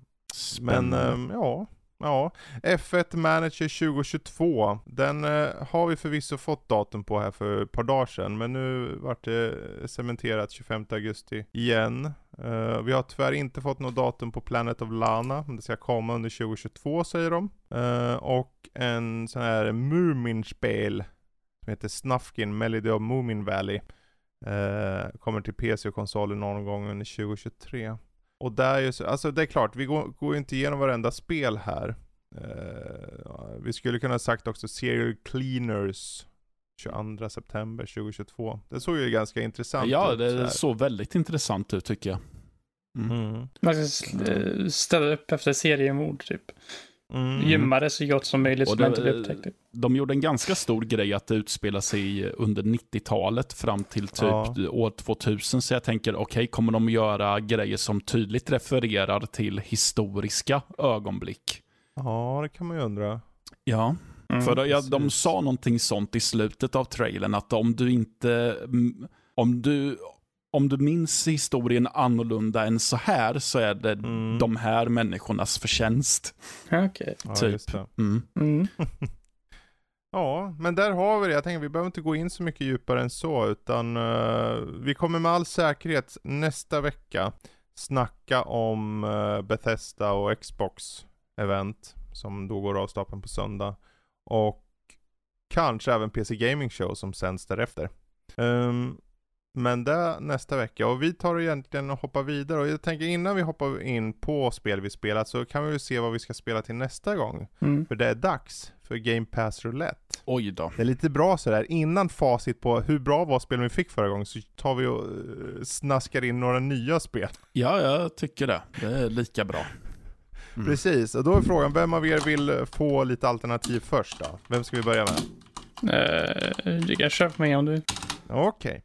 men ehm, ja, ja. F1 Manager 2022. Den eh, har vi förvisso fått datum på här för ett par dagar sedan. Men nu vart det eh, cementerat 25 augusti igen. Eh, vi har tyvärr inte fått något datum på Planet of Lana. Men det ska komma under 2022 säger de. Eh, och en sån här Moomin-spel. Som heter Snufkin Melody of Moomin Valley. Eh, kommer till PC och konsoler någon gång under 2023. Och där är ju så, alltså det är klart, vi går, går ju inte igenom varenda spel här. Ja, vi skulle kunna ha sagt också Serial Cleaners 22 september 2022. Det såg ju ganska intressant ja, ut. så här. det såg väldigt intressant ut tycker jag. Mm. Mm. Man eh, ställa upp efter seriemord typ. Mm. Gymma det så gott som möjligt Och så man det- inte blir upptäckt. De gjorde en ganska stor grej att det utspelar sig under 90-talet fram till typ Ja. år 2000. Så jag tänker, okej, kommer de göra grejer som tydligt refererar till historiska ögonblick? Ja, det kan man ju undra. Ja, Mm. för ja, de sa någonting sånt i slutet av trailern att om du inte, mm, om du, om du minns historien annorlunda än så här så är det Mm. de här människornas förtjänst. *laughs* Okej. Ja, Typ. just det. Mm. Mm. *laughs* Ja, men där har vi det. Jag tänker vi behöver inte gå in så mycket djupare än så, utan uh, vi kommer med all säkerhet nästa vecka snacka om uh, Bethesda och Xbox event som då går av stapeln på söndag. Och kanske även PC Gaming Show som sänds därefter. Um, men det nästa vecka och vi tar egentligen och hoppar vidare och jag tänker innan vi hoppar in på spel vi spelat så kan vi väl se vad vi ska spela till nästa gång. Mm. För det är dags för Game Pass Roulette. Oj då. Det är lite bra sådär, innan facit på hur bra var spelen vi fick förra gången så tar vi och uh, snaskar in några nya spel. Ja, jag tycker det. Det är lika bra. Mm. Precis, och då är frågan, vem av er vill få lite alternativ först då? Vem ska vi börja med? Uh, du kan köpa mig om du vill. Okej. Okay.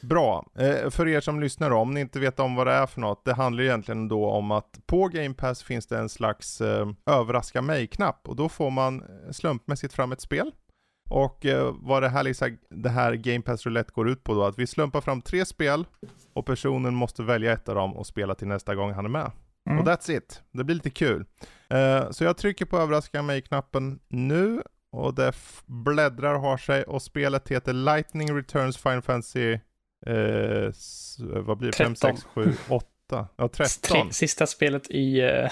Bra. Eh, för er som lyssnar om ni inte vet om vad det är för något. Det handlar egentligen då om att på Game Pass finns det en slags eh, överraska mig-knapp och då får man eh, slumpmässigt fram ett spel. Och eh, vad det här, liksom, det här Game Pass Roulette går ut på då, att vi slumpar fram tre spel och personen måste välja ett av dem och spela till nästa gång han är med. Mm. Och that's it. Det blir lite kul. Eh, så jag trycker på överraska mig-knappen nu och det bläddrar har sig och spelet heter Lightning Returns Final Fantasy Eh, vad blir det? 5, 6, 7, 8? Ja, *laughs* 13. Sista spelet i uh,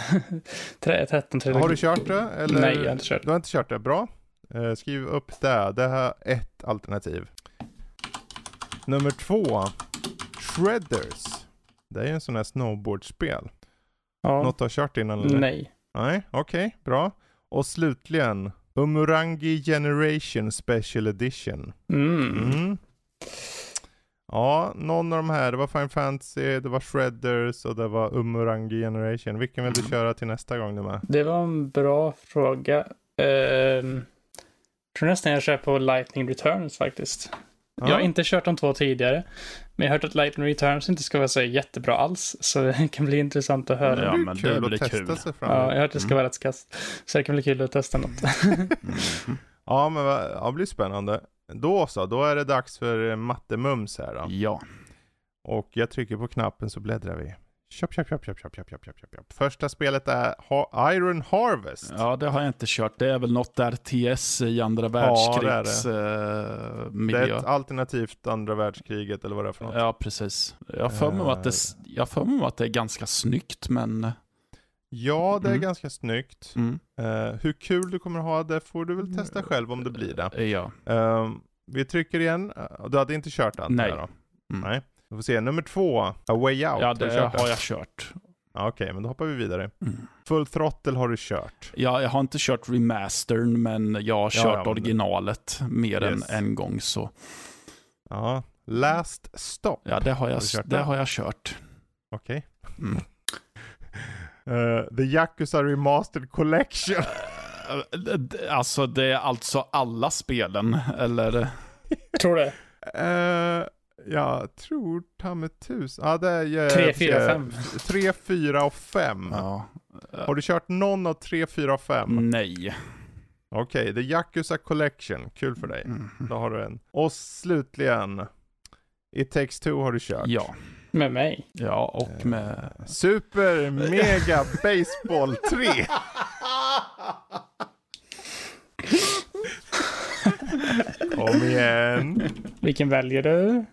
13 trilogi. Har du kört det? Eller? Nej, jag har inte kört Du har inte kört det? Bra. Eh, skriv upp det. Det här är ett alternativ. Nummer två. Shredders. Det är ju en sån här snowboardspel. Ja. Något du har kört innan eller? Nej. Nej, okej, okay, bra. Och slutligen. Umurangi Generation Special Edition. Mm. mm. Ja, någon av de här. Det var Final Fantasy, det var Shredders och det var Umurangi Generation. Vilken vill du mm. köra till nästa gång du med? Det var en bra fråga. Uh, jag tror nästan jag kör på Lightning Returns faktiskt. Ja. Jag har inte kört de två tidigare. Men jag har hört att Lightning Returns inte ska vara så jättebra alls. Så *laughs* det kan bli intressant att höra. Ja, men det blir kul. Att testa sig fram. Ja, jag har hört att det ska mm. vara rätt kast. Så det kan bli kul att testa något. mm. *laughs* Ja, men det blir spännande. Då så, då är det dags för eh, mattemums här då. Ja. Och jag trycker på knappen så bläddrar vi. Köp, köp, köp, köp, köp, köp, köp, köp, köp. Första spelet är ha Iron Harvest. Ja, det har jag inte kört. Det är väl något RTS i andra världskrigs ja, det är det. Eh, miljö. Det är ett alternativt andra världskriget eller vad det är för något. Ja, precis. Jag för mig att det, jag för mig att det är ganska snyggt, men Ja, det är mm. ganska snyggt. Mm. Uh, hur kul du kommer ha det får du väl testa själv om det blir det. Ja. Uh, vi trycker igen. Uh, du hade inte kört allt Nej. Där då? Mm. Nej. Vi får se. Nummer två, A Way Out. Ja, det har, har jag kört. Okej, okay, men då hoppar vi vidare. Mm. Full Throttle har du kört? Ja, jag har inte kört remastern, men jag har kört ja, ja, originalet det... mer yes. än en gång så. Ja, Last Stop. Ja, det har jag, har det har jag kört. Okej. Okay. Mm. *laughs* Uh, the Yakuza Remastered Collection. Uh, alltså det är alltså alla spelen, eller? *laughs* tror det. Uh, jag tror ta med tusen. Ja, det är... 3, 4, 5. 3, 4 och 5. Ja. Har du kört någon av 3, 4 och 5? Nej. Okej, okay, The Yakuza Collection. Kul för dig. Mm. Då har du en. Och slutligen, It takes two har du kört. Ja. Med mig? Ja, och med... Super Mega Baseball 3! *laughs* Kom igen. Vilken väljer du?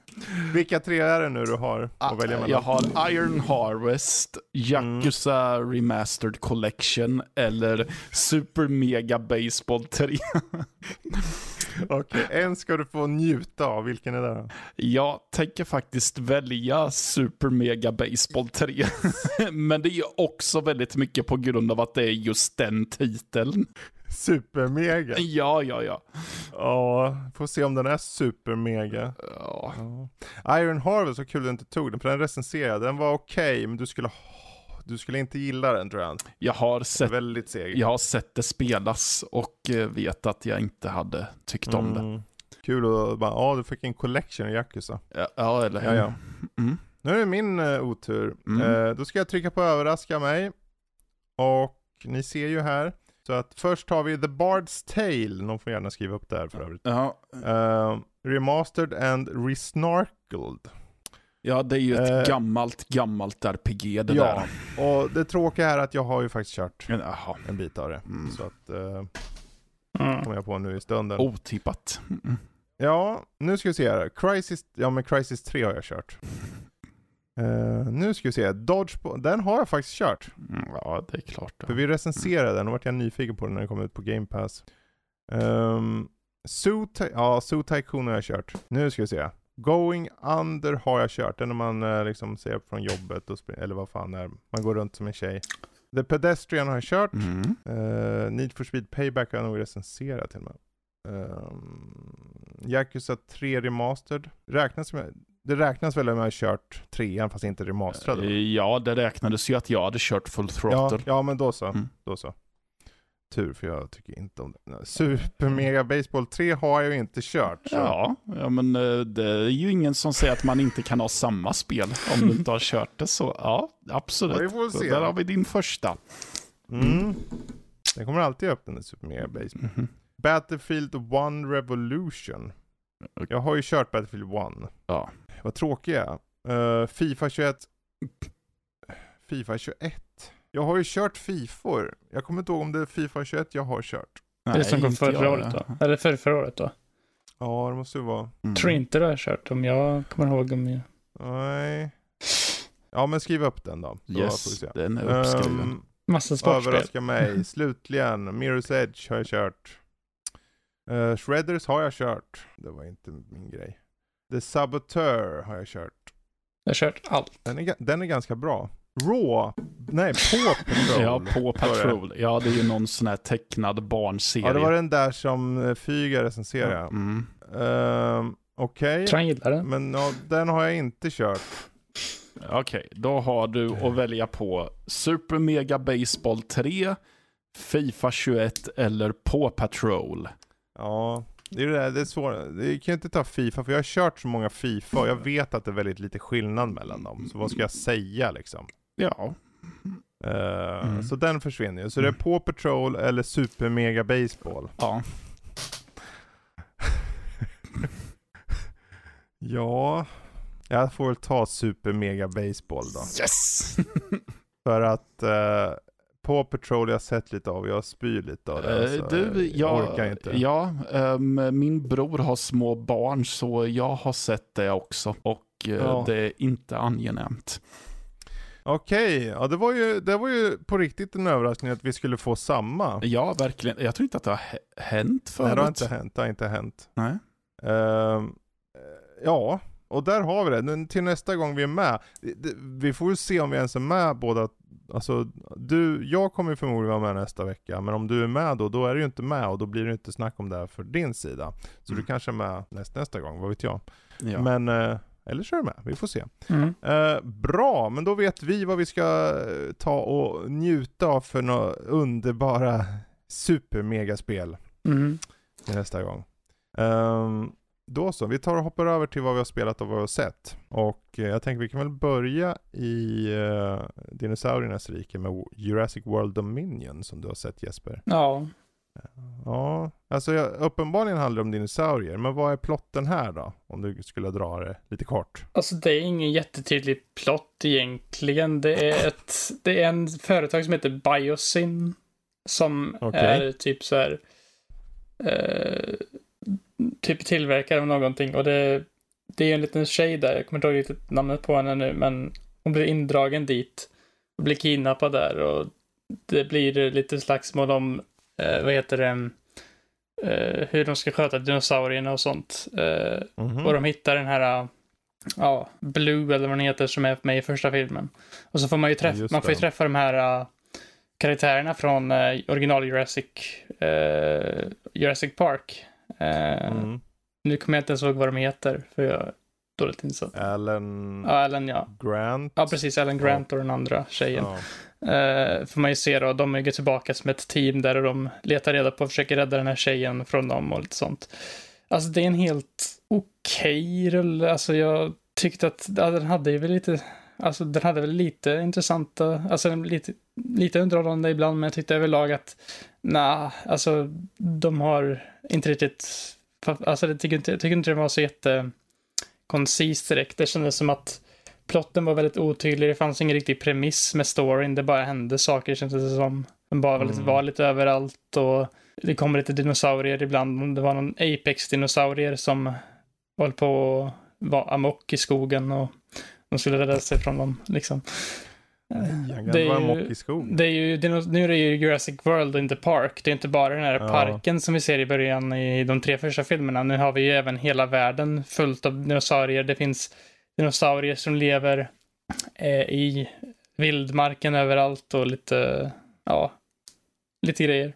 Vilka tre är det nu du har att välja mellan? Jag har Iron Harvest, Yakuza mm. Remastered Collection eller Super Mega Baseball 3. *laughs* Okej, okay, en ska du få njuta av. Vilken är det? Jag tänker faktiskt välja Super Mega Baseball 3. *laughs* Men det är också väldigt mycket på grund av att det är just den titeln. Supermega? Ja, ja, ja. Ja, får se om den är supermega. Ja. ja. Iron Harvest, så kul du inte tog den, för den recenserade. Den var okej, okay, men du skulle du skulle inte gilla den tror jag. Jag har sett, väldigt seg. Jag har sett det spelas och eh, vet att jag inte hade tyckt mm. om det. Mm. Kul att bara, ja du fick en collection i Yakuza. Ja, ja eller hur. Ja, ja. Mm. Nu är det min uh, otur. Mm. Uh, då ska jag trycka på överraska mig. Och ni ser ju här. Så att först har vi The Bard's Tale. Någon får gärna skriva upp det här för övrigt. Ja. Uh, remastered and resnarkled. Ja, det är ju ett eh, gammalt, gammalt RPG det ja, där. och det tråkiga är att jag har ju faktiskt kört Jaha. en bit av det. Mm. Så att, eh, Mm. Kommer jag på nu i stunden. Otippat. Mm. Ja, nu ska vi se här. Crisis, ja men Crisis 3 har jag kört. Eh, nu ska vi se, Dodgeball, den har jag faktiskt kört. Mm, Ja, det är klart. För vi recenserade den och vart jag nyfiken på den när den kom ut på Game Pass. Um, Zoo, ja, Zoo Tycoon har jag kört. Nu ska vi se. Going Under har jag kört. Den när man eh, liksom ser upp från jobbet och eller vad fan är. Man går runt som en tjej. The Pedestrian har jag kört. Mm. Uh, Need for Speed Payback har jag nog recenserat till och med. Um, Yakuza 3 Remastered. Räknas som, det räknas väl om jag har kört trean fast inte remasterad? va? Ja, det räknades ju att jag hade kört full Ja, throttle. ja men då så. Mm. Då så. Tur för jag tycker inte om det. Super Mega Baseball 3 har jag ju inte kört. Så. Ja, ja, men eh, det är ju ingen som säger att man inte kan ha samma spel om du inte har kört det. Så ja, absolut. Ja, vi får se. där har vi din första. Mm. Den kommer alltid den där Super Mega Baseball. Mhm. Battlefield 1 Revolution. Jag har ju kört Battlefield 1. Ja. Vad tråkig jag är. Eh, Fifa 21. Fifa 21. Jag har ju kört Fifor. Jag kommer inte ihåg om det är Fifa 21 jag har kört. det är det som kom förra jag. året då? Eller för förra året då? Ja, det måste ju vara. Mm. Tror inte det har jag kört om jag kommer ihåg om jag... Nej. Ja, men skriv upp den då. Så får vi Yes, se. den är uppskriven. Ehm, Massa sportspel. Överraska mig. *laughs* Slutligen, Mirror's Edge har jag kört. Uh, Shredders har jag kört. Det var inte min grej. The Saboteur har jag kört. Jag har kört allt. Den är, den är ganska bra. Raw? Nej, Paw *laughs* Patrol. Ja, på. Patrol. Ja, det är ju någon sån här tecknad barnserie. Ja, det var den där som uh, Fyga recenserade. Mm. Ehm, Okej, Tror han gillar den. men ja, den har jag inte kört. Okej, då har du att välja på Super Mega Baseball 3, Fifa 21 eller Paw Patrol. Ja, det är det där, det är svårt. Det kan inte ta Fifa, för jag har kört så många Fifa och jag vet att det är väldigt lite skillnad mellan dem. Så vad ska jag säga liksom? Ja, Eh, Mm. Så den försvinner ju. Så det är Paw Patrol eller Super Mega Baseball. ja. *laughs* Ja, jag får väl ta Super Mega Baseball då. Yes! För att uh, Paw Patrol jag har sett lite av, jag spyr lite av det. Eh, så du, jag jag, orkar inte. Ja, ehm, min bror har små barn så jag har sett det också. Och eh, Ja. det är inte angenämt. Okej, ja det var, ju, det var ju på riktigt en överraskning att vi skulle få samma. Ja, verkligen. Jag tror inte att det har hä- hänt förut. Nej, det har inte hänt. Det har inte hänt. Nej. Ehm, ja, och där har vi det. Men till nästa gång vi är med. Vi får ju se om vi ens är med båda. Alltså, du, jag kommer förmodligen vara med nästa vecka. Men om du är med då, då är du ju inte med och då blir det inte snack om det här för din sida. Så Mm. du kanske är med näst, nästa gång, vad vet jag. Ja. Men, eh, eller så är du med. Vi får se. Mm. Eh, bra, men då vet vi vad vi ska eh, ta och njuta av för några underbara supermegaspel Mm. till nästa gång. Ehm, då så, vi tar och hoppar över till vad vi har spelat och vad vi har sett. Och eh, jag tänker vi kan väl börja i uh, dinosauriernas rike med Jurassic World Dominion som du har sett Jesper. Ja. Ja, alltså jag, uppenbarligen handlar det om dinosaurier, men vad är plotten här då? Om du skulle dra det lite kort. Alltså det är ingen jättetydlig plott egentligen. Det är ett, det är en företag som heter Biosyn. Som Okej. är typ så här. Eh, typ tillverkare av någonting. Och det, det är en liten tjej där. Jag kommer inte ihåg riktigt namnet på henne nu. Men hon blir indragen dit. Och blir kidnappad där. Och det blir lite slagsmål om, eh, vad heter det, eh, hur de ska sköta dinosaurierna och sånt. Eh, Mhm. och de hittar den här, ja, Blue eller vad den heter som är med i första filmen. Och så får man ju träffa, Just man får träffa de här uh, karaktärerna från uh, original Jurassic, eh, Jurassic Park. Eh, Mm. Nu kommer jag inte ens ihåg vad de heter, för jag är dåligt insatt. Alan Ja, Ellen ja. Grant. Ja, precis. Ellen Grant och den andra tjejen. Ja. Eh, får man ju se då. De är ju tillbaka som ett team där och de letar reda på och försöker rädda den här tjejen från dem och lite sånt. Alltså det är en helt okej rulle. Alltså jag tyckte att ja, den hade ju väl lite, alltså den hade väl lite intressanta, alltså lite, lite underhållande ibland, men jag tyckte överlag att nej, alltså de har inte riktigt, alltså jag tycker inte, jag tycker inte det var så jätte koncist direkt. Det kändes som att plotten var väldigt otydlig. Det fanns ingen riktig premiss med storyn. Det bara hände saker kändes det som. Den bara var lite, Mm. var lite överallt och det kommer lite dinosaurier ibland. Det var någon Apex-dinosaurier som höll på att vara amok i skogen och de skulle rädda sig från dem. Liksom. Det, är ju, det är ju, nu är det ju Jurassic World och inte Park. Det är inte bara den här ja. parken som vi ser i början i de tre första filmerna. Nu har vi ju även hela världen fullt av dinosaurier. Det finns dinosaurier som lever eh, i vildmarken överallt och lite, ja, lite grejer.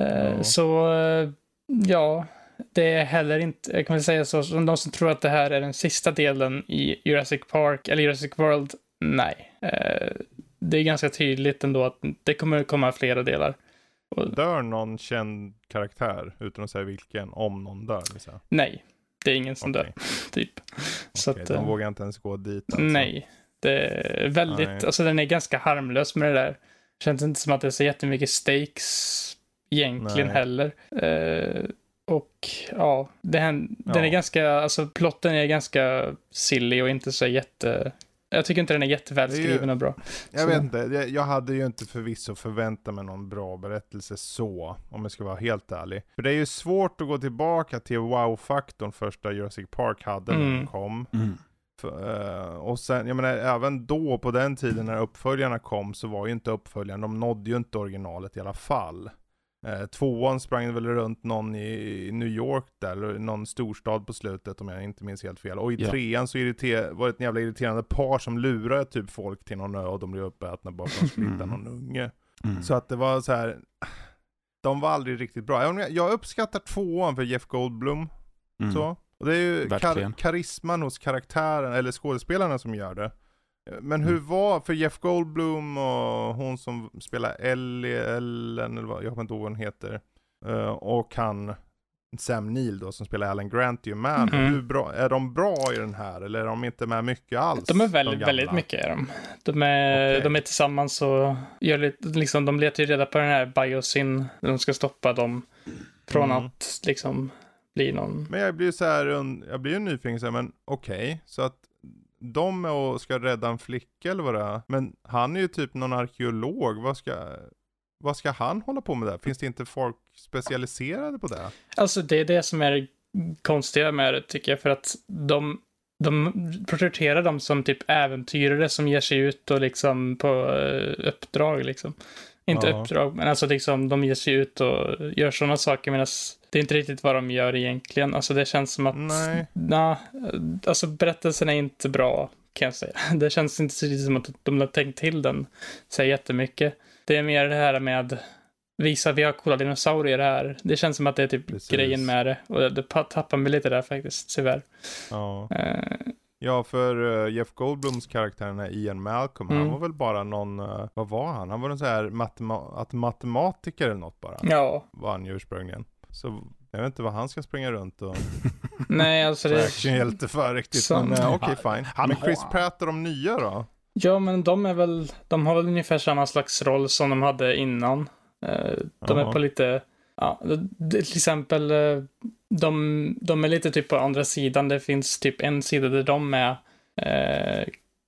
Eh, ja. Så, eh, ja, det är heller inte, jag kan väl säga så, som de som tror att det här är den sista delen i Jurassic Park, eller Jurassic World, nej. Eh, det är ganska tydligt ändå att det kommer komma flera delar. Dör någon känd karaktär, utan att säga vilken, om någon dör? Liksom? Nej, det är ingen som okay. dör, *laughs* typ. Så okay, att, de vågar inte ens gå dit alltså. Nej, det är väldigt, nej. alltså den är ganska harmlös med det där. Känns inte som att det är så jättemycket stakes egentligen nej. heller. Och ja, den, ja. den är ganska, alltså plotten är ganska silly och inte så jätte... Jag tycker inte den är jättevälskriven och bra. Jag så. vet inte, jag, jag hade ju inte förvisso förväntat mig någon bra berättelse så, om jag ska vara helt ärlig. För det är ju svårt att gå tillbaka till wow-faktorn första Jurassic Park hade när mm. den kom. Mm. För, uh, och sen, jag menar, även då på den tiden när uppföljarna kom så var ju inte uppföljaren, de nådde ju inte originalet i alla fall. Eh, tvåan sprang väl runt någon i, New York där, eller någon storstad på slutet om jag inte minns helt fel. Och i ja. trean så var det ett jävla irriterande par som lurade typ folk till någon ö och de blev uppätna bara för att *clears throat* de hitta någon unge. Mm. Så att det var så här. de var aldrig riktigt bra. Jag uppskattar tvåan för Jeff Goldblum. Mm. Så. Och det är ju kar karisman hos karaktären, eller skådespelarna som gör det. Men hur mm. var, för Jeff Goldblum och hon som spelar Ellie, Ellen, eller vad, jag kommer inte ihåg vad hon heter. Uh, och han, Sam Neill då, som spelar Alan Grant ju med. Mm. Hur bra, är de bra i den här, eller är de inte med mycket alls? De är väldigt, de väldigt mycket är de. De är, okay. de är tillsammans och gör lite, liksom, de letar ju reda på den här biosyn, de ska stoppa dem från mm. att liksom bli någon. Men jag blir så här, jag blir ju nyfiken så här, men okej, okay, så att de och ska rädda en flicka eller vad det är. Men han är ju typ någon arkeolog. Vad ska, vad ska han hålla på med där? Finns det inte folk specialiserade på det? Alltså det är det som är konstiga med det tycker jag. För att de, de porträtterar dem som typ äventyrare som ger sig ut och liksom på eh, uppdrag liksom. Inte ja. uppdrag, men alltså liksom de ger sig ut och gör sådana saker medan det är inte riktigt vad de gör egentligen. Alltså det känns som att, nej, na, alltså berättelsen är inte bra kan jag säga. *laughs* Det känns inte som att de har tänkt till den så jättemycket. Det är mer det här med visa vi har coola dinosaurier här. Det känns som att det är typ Precis. grejen med det. Och det tappar mig lite där faktiskt, tyvärr. Ja. Uh, Ja, för uh, Jeff Goldblums karaktär, den här Ian Malcolm, mm. han var väl bara någon, uh, vad var han? Han var en sån här matema matematiker eller något bara. Ja. Var han ju ursprungligen. Så jag vet inte vad han ska springa runt och... *laughs* Nej, alltså det... Actionhjälte för riktigt. Som... Men uh, okej, okay, fine. Han men Chris Pratt och de nya då? Ja, men de är väl, de har väl ungefär samma slags roll som de hade innan. De är på lite, ja, till exempel de, de är lite typ på andra sidan. Det finns typ en sida där de är eh,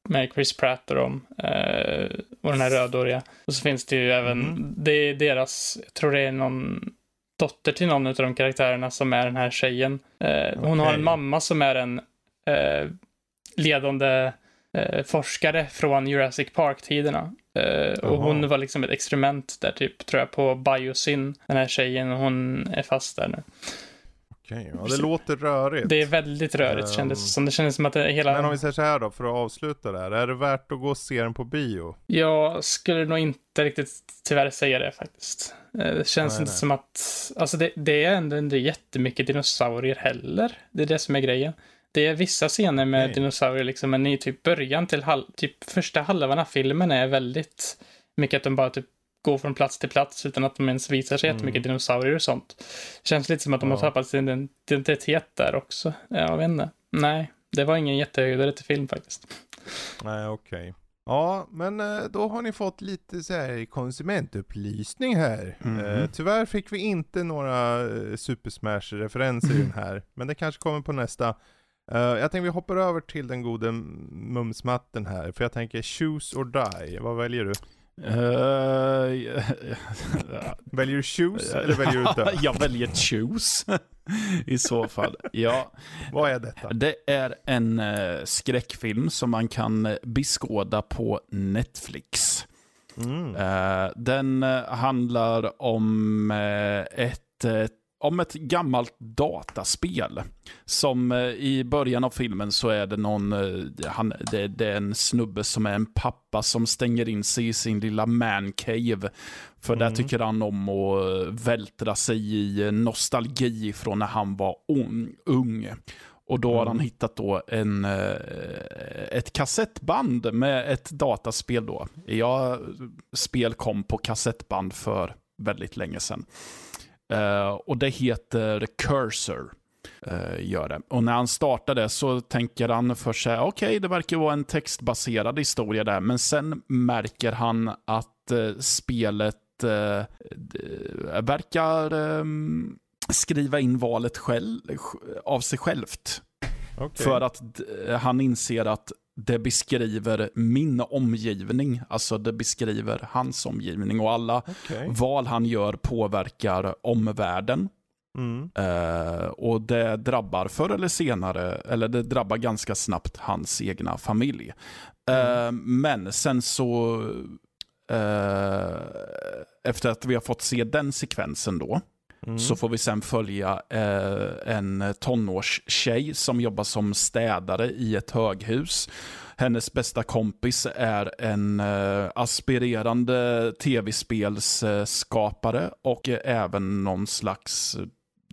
med Chris Pratt och dem. Eh, och den här rödhåriga. Och så finns det ju även, mm. det är deras, jag tror det är någon dotter till någon av de karaktärerna som är den här tjejen. Eh, hon har en mamma som är en eh, ledande eh, forskare från Jurassic Park-tiderna. Uh, och hon var liksom ett experiment där typ, tror jag, på Biosyn, den här tjejen, hon är fast där nu. Okej, ja, det låter rörigt. Det är väldigt rörigt um, kändes som. Det kändes som att det hela... Men om vi säger så här då, för att avsluta där. Är det värt att gå och se den på bio? Jag skulle nog inte riktigt tyvärr säga det faktiskt. Eh, det känns nej, inte nej. som att, alltså det, det, är ändå inte jättemycket dinosaurier heller. Det är det som är grejen. Det är vissa scener med nej. dinosaurier liksom, men i typ början till halv, typ första halvan av filmen är väldigt mycket att de bara typ gå från plats till plats utan att de ens visar sig mm. jättemycket dinosaurier och sånt. Det känns lite som att de ja. har tappat sin identitet där också. Jag vet inte. Nej, det var ingen jättehöjdare till film faktiskt. Nej, okej. Okay. Ja, men eh, då har ni fått lite så här konsumentupplysning här. Mm. Uh, tyvärr fick vi inte några uh, Super Smash-referenser i den här, men det kanske kommer på nästa. Uh, jag tänker vi hoppar över till den gode mumsmatten här, för jag tänker choose or die. Vad väljer du? Uh, *laughs* väljer du choose eller väljer du dö? *laughs* jag väljer choose. *laughs* I så fall. Ja. Vad är detta? Det är en uh, skräckfilm som man kan beskåda på Netflix. Mm. Uh, den handlar om ett om ett gammalt dataspel. Som eh, i början av filmen så är det någon, eh, han, det, det, är en snubbe som är en pappa som stänger in sig i sin lilla mancave. För mm. där tycker han om att vältra sig i nostalgi från när han var ung. Och då har han mm. hittat då en, eh, ett kassettband med ett dataspel då. Ja, spel kom på kassettband för väldigt länge sedan. Uh, och det heter Cursor. Uh, gör det. Och när han startade så tänker han för sig, okej, okay, det verkar vara en textbaserad historia där, men sen märker han att uh, spelet verkar um, skriva in valet själv, av sig självt. Okay. För att han inser att det beskriver min omgivning, alltså det beskriver hans omgivning och alla okay. val han gör påverkar omvärlden. Mm. Uh, och det drabbar förr eller senare, eller det drabbar ganska snabbt hans egna familj. Mm. Uh, men sen så, uh, efter att vi har fått se den sekvensen då, Mm. Så får vi sen följa eh, en tonårstjej som jobbar som städare i ett höghus. Hennes bästa kompis är en eh, aspirerande tv-spelsskapare och även någon slags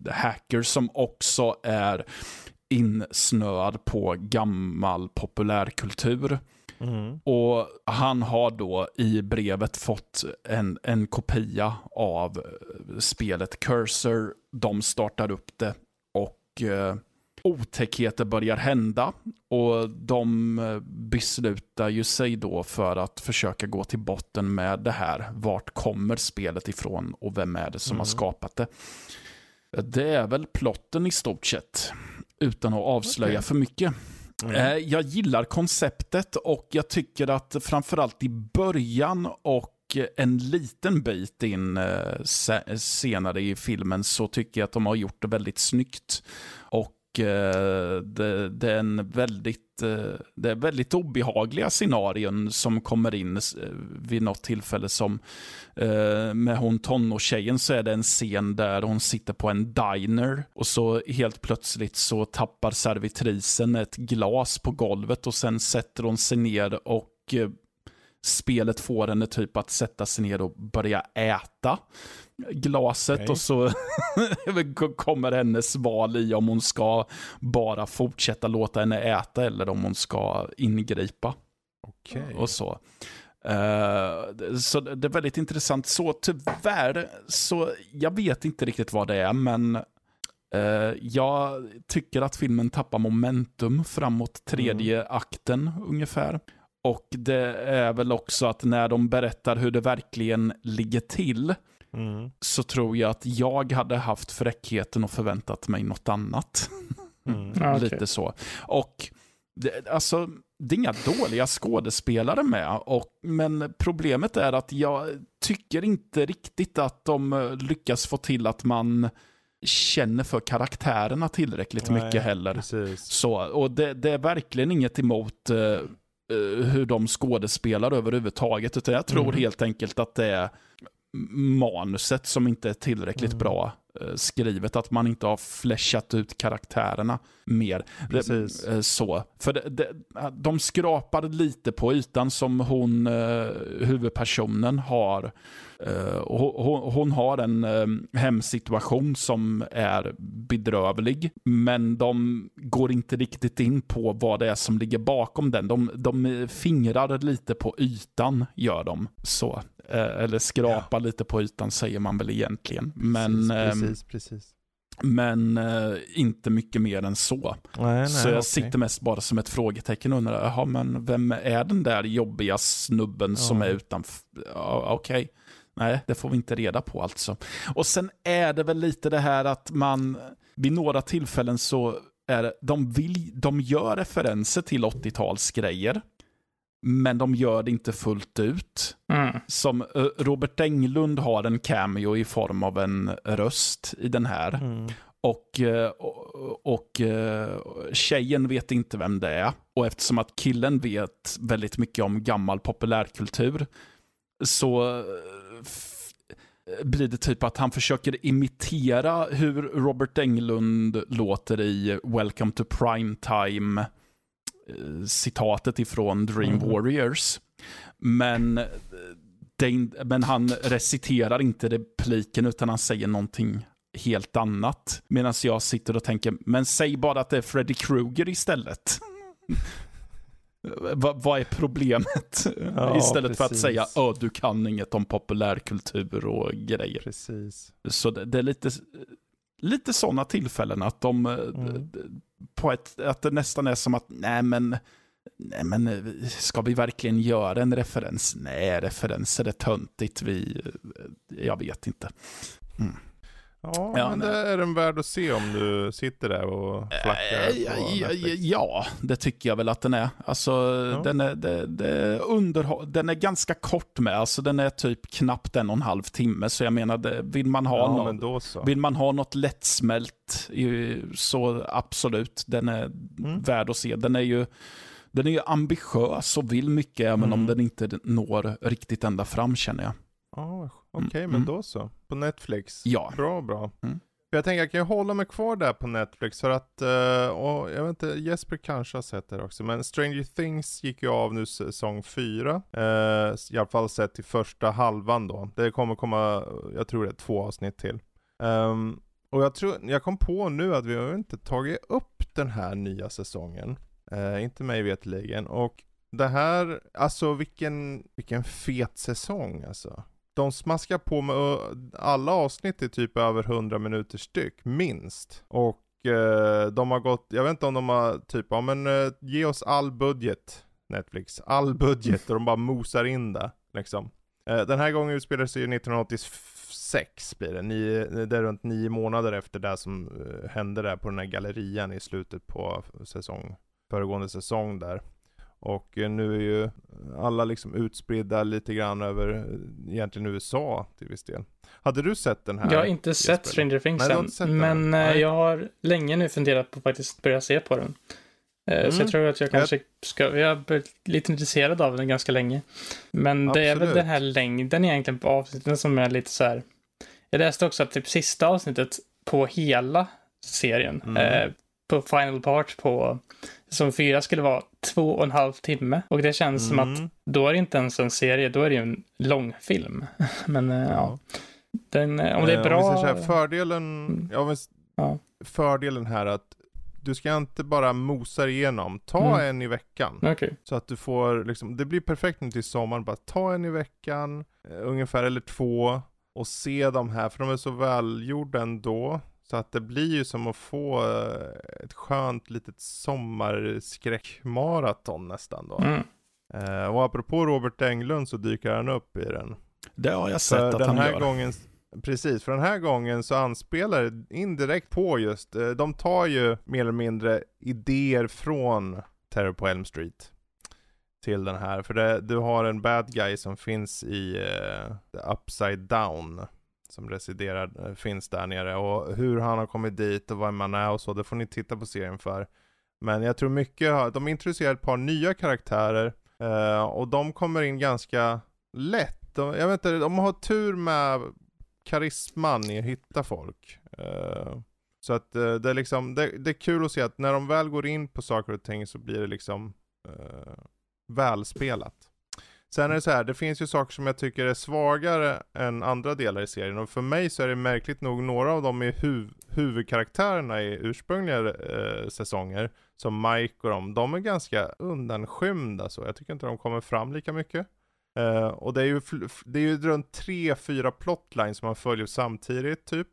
hacker som också är insnöad på gammal populärkultur. Mm. Och han har då i brevet fått en, en kopia av eh, spelet Cursor. De startar upp det och eh, otäckheter börjar hända. Och de eh, beslutar ju sig då för att försöka gå till botten med det här. Vart kommer spelet ifrån och vem är det som mm. har skapat det? Det är väl plotten i stort sett. Utan att avslöja okay. för mycket. Mm. Eh, jag gillar konceptet och jag tycker att framförallt i början och en liten bit in eh, senare i filmen så tycker jag att de har gjort det väldigt snyggt. Eh, det, det, är en väldigt, eh, det är väldigt obehagliga scenarion som kommer in eh, vid något tillfälle som med hon tonårstjejen så är det en scen där hon sitter på en diner och så helt plötsligt så tappar servitrisen ett glas på golvet och sen sätter hon sig ner och spelet får henne typ att sätta sig ner och börja äta glaset okay. och så *laughs* kommer hennes val i om hon ska bara fortsätta låta henne äta eller om hon ska ingripa. Okay. Och så. Uh, så det är väldigt intressant. Så tyvärr, så jag vet inte riktigt vad det är, men uh, jag tycker att filmen tappar momentum framåt tredje mm. akten ungefär. Och det är väl också att när de berättar hur det verkligen ligger till, mm. så tror jag att jag hade haft fräckheten och förväntat mig något annat. Mm. *laughs* Lite så. Och det, alltså, det är inga dåliga skådespelare med, och, men problemet är att jag tycker inte riktigt att de eh, lyckas få till att man känner för karaktärerna tillräckligt Nej, mycket heller. Så, och det, det, är verkligen inget emot uh, hur de skådespelar överhuvudtaget, utan jag tror mm. helt enkelt att det är manuset som inte är tillräckligt mm. bra Eh, skrivet, att man inte har fläschat ut karaktärerna mer. Precis. Eh, så. För det, det, de skrapar lite på ytan som hon, eh, huvudpersonen, har. Hon, hon har en hemsituation som är bedrövlig, men de går inte riktigt in på vad det är som ligger bakom den. De, de fingrar lite på ytan, gör de. Så. Eh, eller skrapa ja. lite på ytan säger man väl egentligen. Men, precis, ehm, precis, precis. men äh, inte mycket mer än så. Nej, nej, så jag okay. sitter mest bara som ett frågetecken och undrar, jaha, men vem är den där jobbiga snubben ja. som är utanför? Ja, Okej. Okay. Nej, det får vi inte reda på alltså. Och sen är det väl lite det här att man vid några tillfällen så är de, vill, de gör referenser till 80-talsgrejer. Men de gör det inte fullt ut. Mm. Som eh, Robert Englund har en cameo i form av en röst i den här. Mm. Och, eh, och, och eh, tjejen vet inte vem det är. Och eftersom att killen vet väldigt mycket om gammal populärkultur så blir det typ att han försöker imitera hur Robert Englund låter i Welcome to Primetime citatet ifrån Dream Mhm. Warriors. Men, eh, det, men han reciterar inte repliken utan han säger någonting helt annat. Medan jag sitter och tänker, men säg bara att det är Freddy Krueger istället. *laughs* Va, vad är problemet? *laughs* Ja, Istället för att precis. säga, Ö, du kan inget om populärkultur och grejer. Precis. Så det, det är lite, lite sådana tillfällen att de, eh, Mm på ett, att det nästan är som att, nej men, nej men, ska vi verkligen göra en referens? Nej, referenser är töntigt, vi, jag vet inte. Mm. Ja, Ja, men det är en värd att se om du sitter där och flackar Eh, på ja, ja, det tycker jag väl att den är. Alltså, den, är det, det är underhå- den är ganska kort med. Alltså, den är typ knappt en och en halv timme. Så jag menar, det, vill man ha Ja, något. Vill man ha något lättsmält så absolut, den är Mm. värd att se. Den är ju den är ju ambitiös och vill mycket även om Mm. den inte når riktigt ända fram känner jag. Ja, Okej, Mm, men mm. då så. På Netflix. Ja. Bra, bra. Mm. Jag tänker jag kan ju hålla mig kvar där på Netflix för att, eh, och jag vet inte, Jesper kanske har sett det också, men Stranger Things gick ju av nu säsong 4. Eh, I alla fall sett till första halvan då. Det kommer komma, jag tror det är två avsnitt till. Ehm, och jag tror, jag kom på nu att vi har inte tagit upp den här nya säsongen. Eh, inte mig vetligen. Och det här, alltså vilken, vilken fet säsong alltså. De smaskar på med alla avsnitt är typ över 100 minuter styck, minst. Och eh, de har gått, jag vet inte om de har typ, ja men eh, ge oss all budget Netflix, all budget och de bara mosar in det liksom. Eh, den här gången utspelar sig ju 1986 blir det, nio, det är runt nio månader efter det som eh, hände där på den här gallerian i slutet på säsong, föregående säsong där. Och eh, nu är ju alla liksom utspridda lite grann över eh, egentligen USA till viss del. Hade du sett den här? Jag har inte sett Jesper? Stranger Things Nej, än, sett men eh, Nej. jag har länge nu funderat på att faktiskt börja se på den. Eh, Så Mm. jag tror att jag kanske ska, jag har varit lite intresserad av den ganska länge. Men det är väl Absolut. den här längden egentligen på avsnitten som är lite så här. Jag läste också att typ sista avsnittet på hela serien, Mm. eh, på Final Part på säsong fyra skulle vara två och en halv timme. Och det känns som att Mm. då är det inte ens en serie, då är det ju en långfilm. *laughs* Men eh, ja, den, eh, om det Eh, är bra... Om vi här, fördelen, Mm. ja, s- Ja. fördelen här att du ska inte bara mosa igenom, ta Mm. en i veckan. Okej. Så att du får liksom, det blir perfekt nu till sommaren, bara ta en i veckan, eh, ungefär, eller två, och se de här, för de är så välgjorda ändå. Så att det blir ju som att få eh, ett skönt litet sommarskräckmaraton nästan då. Mm. Eh, och apropå Robert Englund så dyker han upp i den. Det har jag sett För att den han här gör. gången, precis, för den här gången så anspelar det indirekt på just, eh, de tar ju mer eller mindre idéer från Terror på Elm Street till den här. För det, du har en bad guy som finns i uh, Upside Down som residerar, eh, finns där nere och hur han har kommit dit och vad man är och så, det får ni titta på serien för. Men jag tror mycket, de introducerar ett par nya karaktärer eh, och de kommer in ganska lätt. De, jag vet inte, de har tur med karisman i att hitta folk. Eh, så att eh, det är liksom, det, det är kul att se att när de väl går in på saker och ting så blir det liksom eh, välspelat. Sen är det så här, det finns ju saker som jag tycker är svagare än andra delar i serien och för mig så är det märkligt nog några av dem i huv huvudkaraktärerna i ursprungliga eh, säsonger, som Mike och dem, de är ganska undanskymda så. Jag tycker inte de kommer fram lika mycket. Eh, och det är ju, det är ju runt tre, fyra plotlines som man följer samtidigt typ.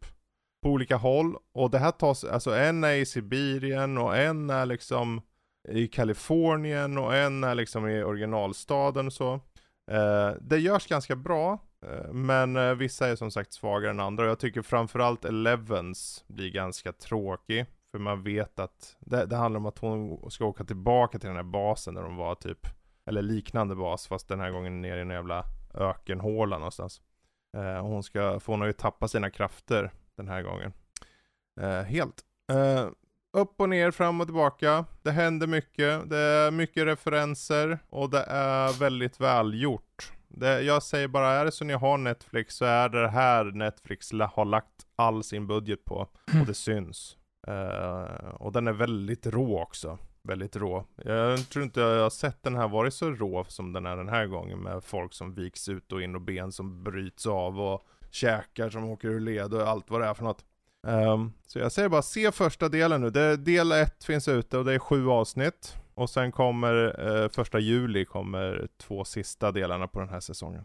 På olika håll. Och det här tas, alltså en är i Sibirien och en är liksom i Kalifornien och en är liksom i originalstaden och så. Eh, det görs ganska bra. eh, Men eh, vissa är som sagt svagare än andra. Och jag tycker framförallt Elevens blir ganska tråkig. För man vet att det, det handlar om att hon ska åka tillbaka till den här basen där de var typ Eller liknande bas, fast den här gången ner i en jävla ökenhåla någonstans. Eh, hon ska, få hon har ju tappat sina krafter den här gången. Eh, helt. Eh, upp och ner, fram och tillbaka. Det händer mycket. Det är mycket referenser och det är väldigt välgjort. Det, jag säger bara, är det så ni har Netflix så är det här Netflix har lagt all sin budget på. Och det syns. Uh, och den är väldigt rå också. Väldigt rå. Jag tror inte jag har sett den här varit så rå som den är den här gången med folk som viks ut och in och ben som bryts av och käkar som åker ur led och allt vad det är för något. Um, så jag säger bara se första delen nu. Det, del 1 finns ute och det är sju avsnitt. Och sen kommer uh, första juli kommer två sista delarna på den här säsongen.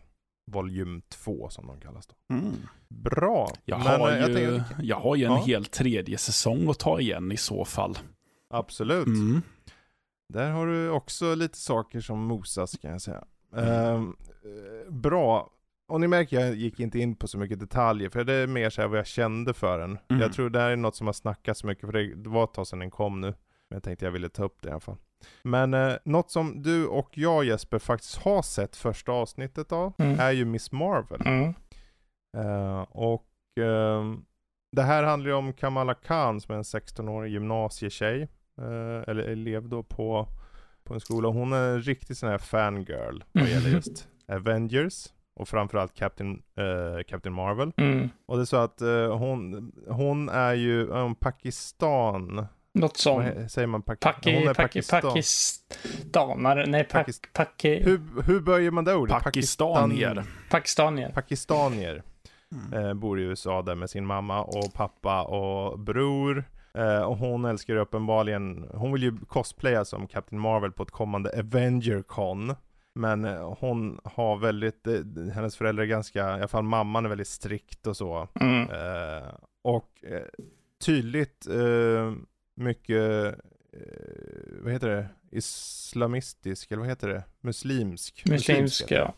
Volym 2 som de kallas då. Mm. Bra. Jag Men, har, ju, jag, jag har ju en ja. hel tredje säsong att ta igen i så fall. Absolut. Mm. Där har du också lite saker som mosas kan jag säga. Mm. Um, bra. Och ni märker, jag gick inte in på så mycket detaljer, för det är mer så här vad jag kände för den. Mm. Jag tror det här är något som har snackats mycket, för det var ett tag sedan den kom nu. Men jag tänkte jag ville ta upp det i alla fall. Men eh, något som du och jag Jesper faktiskt har sett första avsnittet av, mm. är ju Miss Marvel. Mm. Uh, och uh, det här handlar ju om Kamala Khan som är en 16-årig gymnasietjej, uh, eller elev då på, på en skola. Hon är en riktig sån här fangirl vad gäller *laughs* just Avengers och framförallt Captain, uh, Captain Marvel. Mm. Och det är så att uh, hon, hon är ju um, Pakistan. Något sånt. Säger man Paki, Paki, hon är Pakistan. Pakistanare, nej Pakis, Paki. Hur, hur böjer man det ordet? Pakistanier. Pakistanier. Pakistanier. Mm. Eh, bor i USA där med sin mamma och pappa och bror. Och hon älskar uppenbarligen, hon vill ju cosplaya som Captain Marvel på ett kommande Avenger Con. Men eh, hon har väldigt, eh, hennes föräldrar är ganska, i alla fall mamman är väldigt strikt och så. Mm. Eh, och eh, tydligt eh, mycket, vad heter det, islamistisk, eller vad heter det, muslimsk. Muslimsk, ja.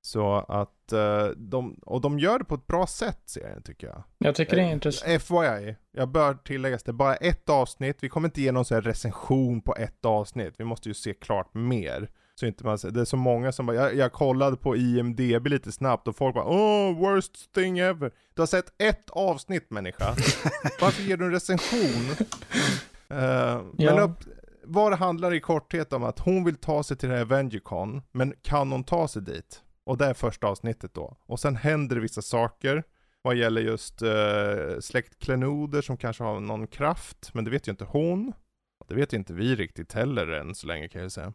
Så att de, och de gör det på ett bra sätt serien tycker jag. Jag tycker det är intressant. FYI, jag bör tilläggas det, bara ett avsnitt, vi kommer inte ge någon sån här recension på ett avsnitt, vi måste ju se klart mer. Så inte man, det är så många som bara, jag, jag kollade på IMDB lite snabbt och folk bara oh worst thing ever. Du har sett ett avsnitt människa. *laughs* Varför ger du en recension? Uh, ja. Men upp, vad det handlar i korthet om att hon vill ta sig till det här Avengercon, men kan hon ta sig dit? Och det är första avsnittet då. Och sen händer det vissa saker vad gäller just uh, släktklenoder som kanske har någon kraft, men det vet ju inte hon. Det vet ju inte vi riktigt heller än så länge kan jag säga.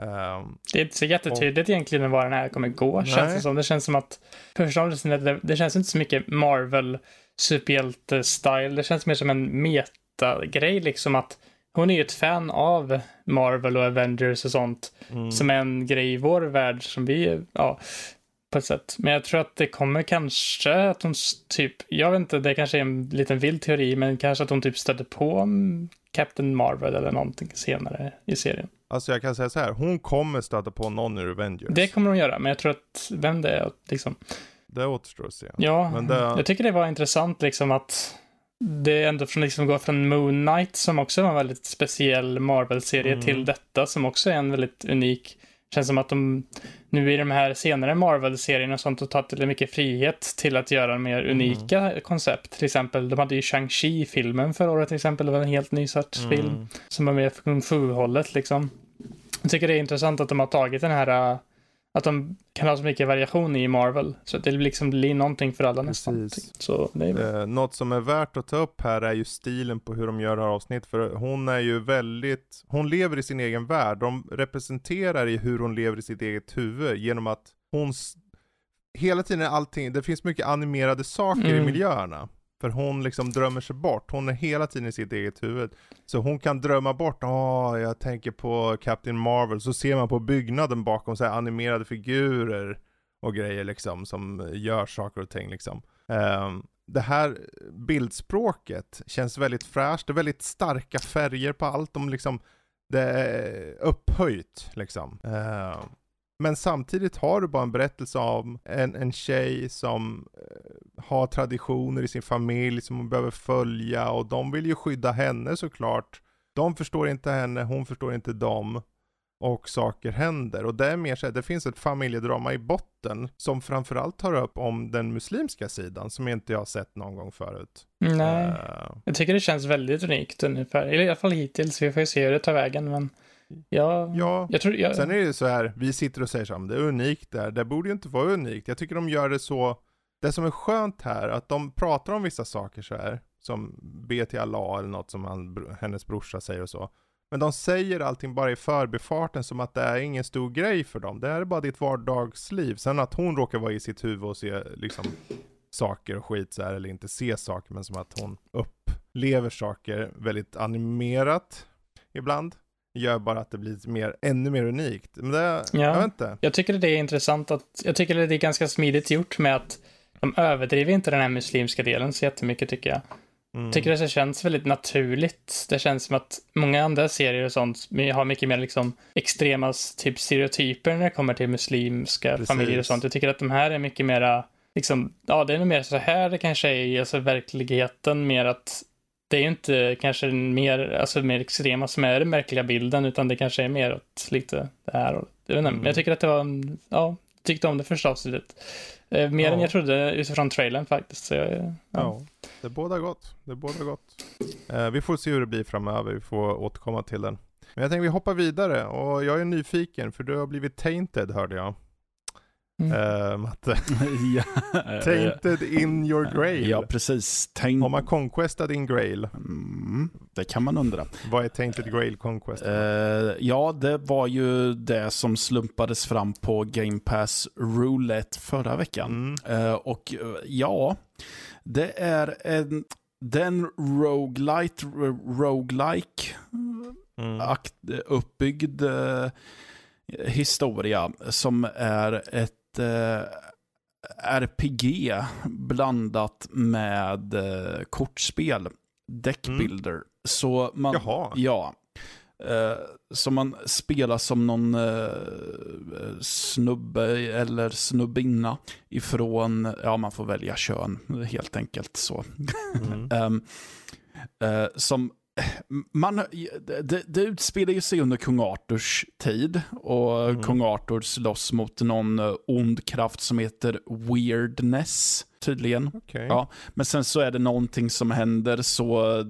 Um, det är inte så jättetydligt och, egentligen vad den här kommer gå, nej. känns det som. Det känns som att, förstås, det, det känns inte så mycket Marvel superhjälte-style. Det känns mer som en meta-grej, liksom att hon är ju ett fan av Marvel och Avengers och sånt. Mm. Som är en grej i vår värld som vi, ja, på ett sätt. Men jag tror att det kommer kanske att hon typ, jag vet inte, det kanske är en liten vild teori, men kanske att hon typ stötte på Captain Marvel eller någonting senare i serien. Alltså jag kan säga så här, hon kommer stöta på någon i Avengers. Det kommer hon göra, men jag tror att, vem det är, liksom. Det återstår att se. Ja, men det... jag tycker det var intressant liksom att det ändå från, liksom går från Moon Knight som också var en väldigt speciell Marvel-serie mm. till detta som också är en väldigt unik Känns som att de nu i de här senare Marvel-serierna och sånt har tagit lite mycket frihet till att göra mer mm. unika mm. koncept. Till exempel, de hade ju Shang-Chi-filmen förra året till exempel. Det var en helt ny sorts mm. film som var mer kung fu-hållet liksom. Jag tycker det är intressant att de har tagit den här att de kan ha så mycket variation i Marvel. Så att det liksom blir någonting för alla nästan. Så det är eh, något som är värt att ta upp här är ju stilen på hur de gör det här avsnittet. För hon är ju väldigt, hon lever i sin egen värld. De representerar i hur hon lever i sitt eget huvud genom att hon hela tiden är allting, det finns mycket animerade saker mm. i miljöerna. För hon liksom drömmer sig bort. Hon är hela tiden i sitt eget huvud. Så hon kan drömma bort, åh, jag tänker på Captain Marvel. Så ser man på byggnaden bakom så animerade figurer och grejer liksom, som gör saker och ting liksom. Um, det här bildspråket känns väldigt fräscht, det är väldigt starka färger på allt, de liksom, det är upphöjt liksom. Uh, men samtidigt har du bara en berättelse om en, en tjej som eh, har traditioner i sin familj som hon behöver följa och de vill ju skydda henne såklart. De förstår inte henne, hon förstår inte dem. och saker händer. Och det är mer så här, det finns ett familjedrama i botten som framförallt tar upp om den muslimska sidan som inte jag har sett någon gång förut. Nej, uh, jag tycker det känns väldigt unikt ungefär. Eller i alla fall hittills, vi får ju se hur det tar vägen. Men ja, ja. Jag tror, jag... sen är det så här, vi sitter och säger så här, det är unikt där, det borde ju inte vara unikt. Jag tycker de gör det så, det som är skönt här, att de pratar om vissa saker så här, som be till Allah eller något som han, hennes brorsa säger och så. Men de säger allting bara i förbifarten som att det är ingen stor grej för dem. Det är bara ditt vardagsliv. Sen att hon råkar vara i sitt huvud och se liksom saker och skit så här, eller inte se saker, men som att hon upplever saker väldigt animerat ibland. Gör bara att det blir mer, ännu mer unikt. Men det, ja. jag vet inte. Jag tycker det är intressant att, jag tycker det är ganska smidigt gjort med att de överdriver inte den här muslimska delen så jättemycket tycker jag. Mm. Tycker det känns väldigt naturligt. Det känns som att många andra serier och sånt har mycket mer liksom extrema typ stereotyper när det kommer till muslimska Precis. familjer och sånt. Jag tycker att de här är mycket mera, liksom, ja det är nog mer så här det kanske är i alltså, verkligheten, mer att det är ju inte kanske mer, alltså mer extrema som är den märkliga bilden, utan det kanske är mer åt lite det här och, jag vet inte, mm. men jag tycker att det var en, ja, tyckte om det första avsnittet. Eh, mer ja. än jag trodde utifrån trailern faktiskt. Så ja. ja. det båda gott. Det båda gott. Eh, vi får se hur det blir framöver. Vi får återkomma till den. Men jag tänker vi hoppar vidare och jag är nyfiken för du har blivit tainted hörde jag. Mm. Uh, Matte. *laughs* ja, *laughs* tainted in your grail. Ja, precis. Taint... Har man conquestat in grail? Mm, det kan man undra. Vad är tainted grail conquest? Uh, ja, det var ju det som slumpades fram på Game Pass Roulette förra veckan. Mm. Uh, och ja, det är en den roguelite, roguelike mm. uppbyggd historia som är ett eh, RPG blandat med eh, kortspel. Deckbuilder. Mm. Så man, Jaha. ja. Eh, så man spelar som någon eh, snubbe eller snubbinna ifrån, ja man får välja kön helt enkelt så. Mm. um, *laughs* som man, det, det utspelar sig under kung Arturs tid och mm. kung Arthur slåss mot någon eh, ond kraft som heter Weirdness tydligen. Okay. Ja, men sen så är det någonting som händer så uh,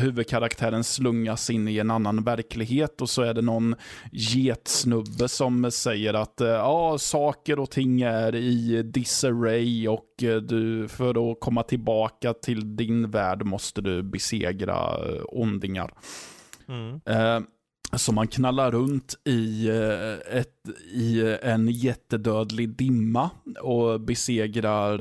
huvudkaraktären slungas in i en annan verklighet och så är det någon getsnubbe som säger att ja, saker och ting är i disarray och uh, du, för att komma tillbaka till din värld måste du besegra ondingar. Mm. Så man knallar runt i, ett, i en jättedödlig dimma och besegrar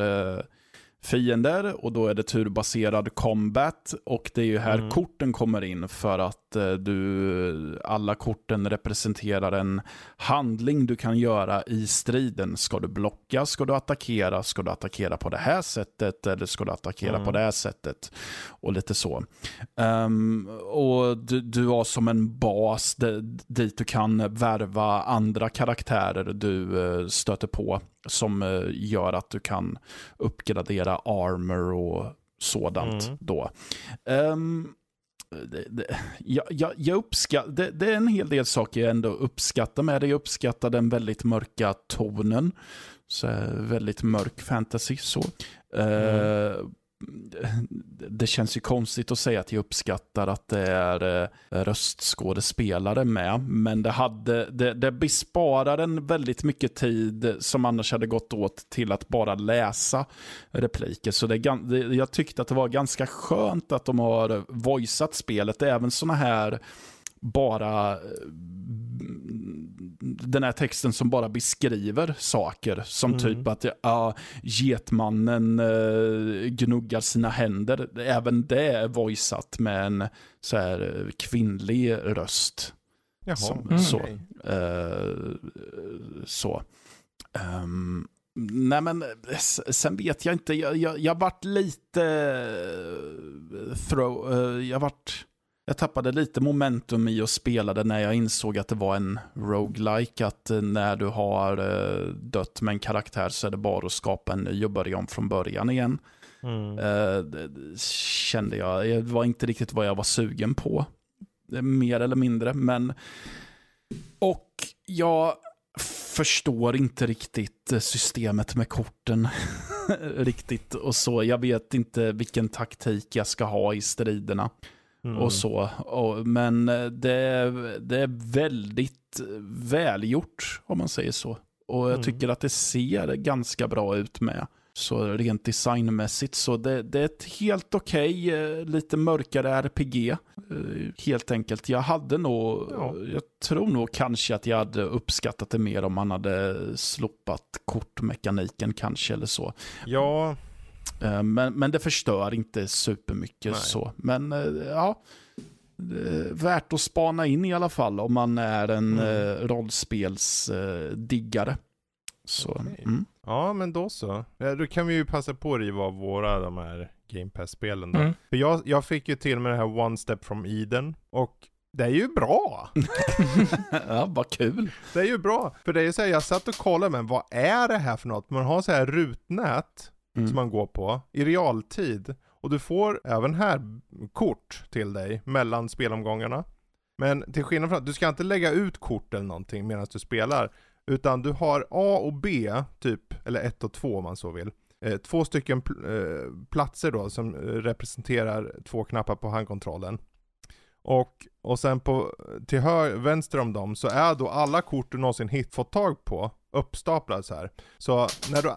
fiender och då är det turbaserad combat och det är ju här mm. korten kommer in för att eh, du, alla korten representerar en handling du kan göra i striden. Ska du blocka, ska du attackera, ska du attackera på det här sättet eller ska du attackera mm. på det här sättet och lite så. Um, och du, du har som en bas dit du kan värva andra karaktärer du uh, stöter på som uh, gör att du kan uppgradera armor och sådant mm. då. Um, det, det, jag, jag, jag uppskattar, det, det, är en hel del saker jag ändå uppskattar med det. Jag uppskattar den väldigt mörka tonen. Så väldigt mörk fantasy så. Mm. Uh, det känns ju konstigt att säga att jag uppskattar att det är eh, röstskådespelare med, men det, hade, det, det besparar en väldigt mycket tid som annars hade gått åt till att bara läsa repliker. Så det, jag tyckte att det var ganska skönt att de har voiceat spelet, även sådana här bara eh, den här texten som bara beskriver saker. Som mm. typ att ja, getmannen uh, gnuggar sina händer. Även det är voiceat med en så här, kvinnlig röst. Jaha, som, mm. Så. Uh, så. Um, nej men sen vet jag inte, jag, jag, jag vart lite throw, uh, jag vart jag tappade lite momentum i att spela det när jag insåg att det var en roguelike. Att eh, när du har eh, dött med en karaktär så är det bara att skapa en ny och börja om från början igen. Mm. Uh, kände jag, det var inte riktigt vad jag var sugen på. Mer eller mindre, men Och jag förstår inte riktigt systemet med korten. *laughs* riktigt och så. Jag vet inte vilken taktik jag ska ha i striderna. Mm. Och så. Och, men det, det är väldigt välgjort om man säger så. Och jag mm. tycker att det ser ganska bra ut med. Så rent designmässigt så det, det är ett helt okej, okay, eh, lite mörkare RPG. Eh, helt enkelt. Jag hade nog, ja. jag tror nog kanske att jag hade uppskattat det mer om man hade slopat kortmekaniken kanske eller så. Ja. Eh, men, men det förstör inte supermycket Nej. så. Men ja, värt att spana in i alla fall om man är en mm. rollspelsdiggare. Så, okay. mm. Ja, men då så. Ja, då kan vi ju passa på att riva av våra, de här Game Pass-spelen då. Mm. För jag, jag fick ju till med det här One Step from Eden. Och det är ju bra! *laughs* ja, vad kul! Det är ju bra. För det är ju så här, jag satt och kollade, men vad är det här för något? Man har så här rutnät mm. som man går på i realtid. Och du får även här kort till dig mellan spelomgångarna. Men till skillnad från att du ska inte lägga ut kort eller någonting medan du spelar. Utan du har A och B, typ, eller 1 och 2 om man så vill. Eh, två stycken pl eh, platser då som eh, representerar två knappar på handkontrollen. Och, och sen på, till hö vänster om dem så är då alla kort du någonsin hit fått tag på uppstaplade så här. Så när du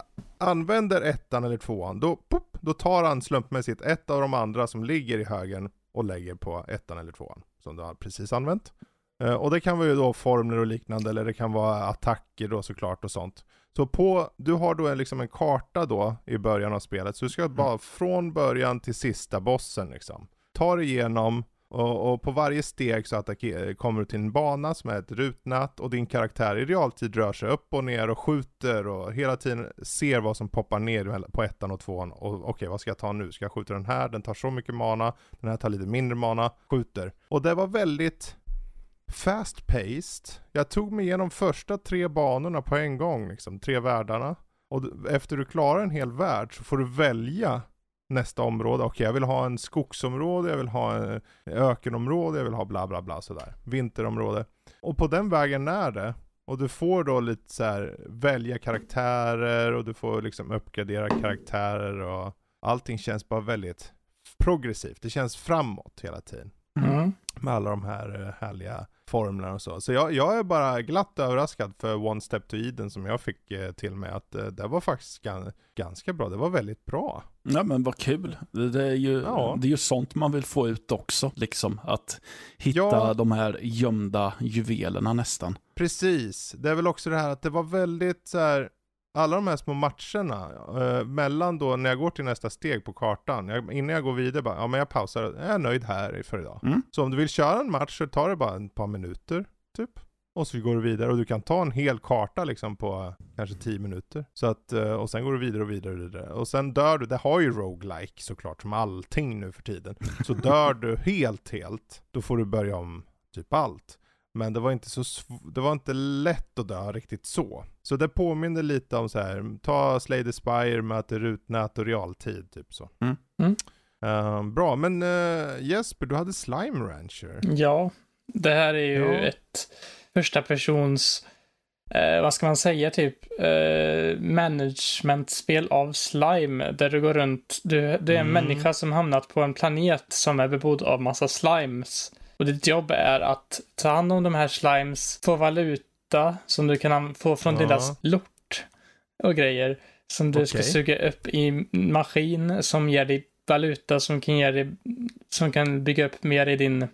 använder ettan eller tvåan, då, pop, då tar han slumpmässigt ett av de andra som ligger i högen och lägger på ettan eller tvåan. Som du har precis använt. Eh, och det kan vara ju då formler och liknande, eller det kan vara attacker då såklart och sånt. Så på, du har då en, liksom en karta då i början av spelet, så du ska mm. bara från början till sista bossen liksom. Ta dig igenom, och, och, på varje steg så kommer du till en bana som är ett rutnät och din karaktär i realtid rör sig upp och ner och skjuter och hela tiden ser vad som poppar ner på ettan och tvåan. Och okej, okay, vad ska jag ta nu? Ska jag skjuta den här? Den tar så mycket mana, den här tar lite mindre mana, skjuter. Och det var väldigt fast paced. Jag tog mig igenom första tre banorna på en gång, liksom, tre världarna. Och efter du klarar en hel värld så får du välja nästa område. Okej, okay, jag vill ha en skogsområde, jag vill ha en ökenområde, jag vill ha bla bla bla sådär. Vinterområde. Och på den vägen är det. Och du får då lite så här, välja karaktärer och du får liksom uppgradera karaktärer och allting känns bara väldigt progressivt. Det känns framåt hela tiden. Mm. Med alla de här eh, härliga formlerna och så. Så jag, jag är bara glatt överraskad för One Step to Eden som jag fick eh, till mig att eh, det var faktiskt gan, ganska bra. Det var väldigt bra. Ja men vad kul. Det, det är ju, ja. det är ju sånt man vill få ut också. Liksom att hitta ja. de här gömda juvelerna nästan. Precis. Det är väl också det här att det var väldigt så här alla de här små matcherna, eh, mellan då när jag går till nästa steg på kartan, jag, innan jag går vidare bara, ja men jag pausar, jag är nöjd här för idag. Mm. Så om du vill köra en match så tar det bara ett par minuter, typ. Och så går du vidare och du kan ta en hel karta liksom på kanske 10 minuter. Så att, eh, och sen går du vidare och vidare och vidare. Och sen dör du, det har ju roguelike såklart som allting nu för tiden. Så dör du helt helt, då får du börja om typ allt. Men det var inte så det var inte lätt att dö riktigt så. Så det påminner lite om så här, ta Slay the Spire, möter rutnät och realtid, typ så. Mm. Mm. Uh, bra, men uh, Jesper, du hade Slime Rancher. Ja, det här är ju ja. ett första persons, uh, vad ska man säga, typ uh, managementspel av slime. Där du går runt, du, du är en mm. människa som hamnat på en planet som är bebodd av massa slimes. Och ditt jobb är att ta hand om de här slimes, få valuta som du kan få från ja. deras lort och grejer. Som du okay. ska suga upp i maskin som ger dig valuta som kan, ge dig, som kan bygga upp mer i din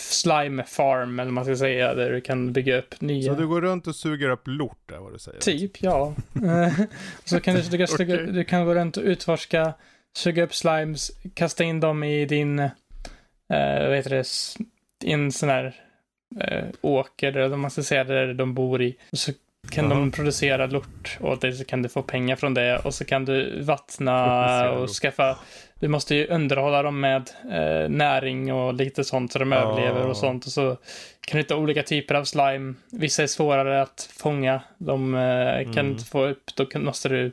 slime farm, eller man ska säga, där du kan bygga upp nya. Så du går runt och suger upp lort, är vad du säger? Typ, ja. *laughs* så kan du, du, kan, okay. du kan gå runt och utforska, suga upp slimes, kasta in dem i din, uh, vad heter det, i en sån här eh, åker, eller man ska säga, där de bor i. Och så kan mm. de producera lort och det, så kan du få pengar från det och så kan du vattna och skaffa du måste ju underhålla dem med eh, näring och lite sånt så de oh. överlever och sånt. Och så kan du hitta olika typer av slime. Vissa är svårare att fånga. De eh, kan mm. inte få upp, då måste du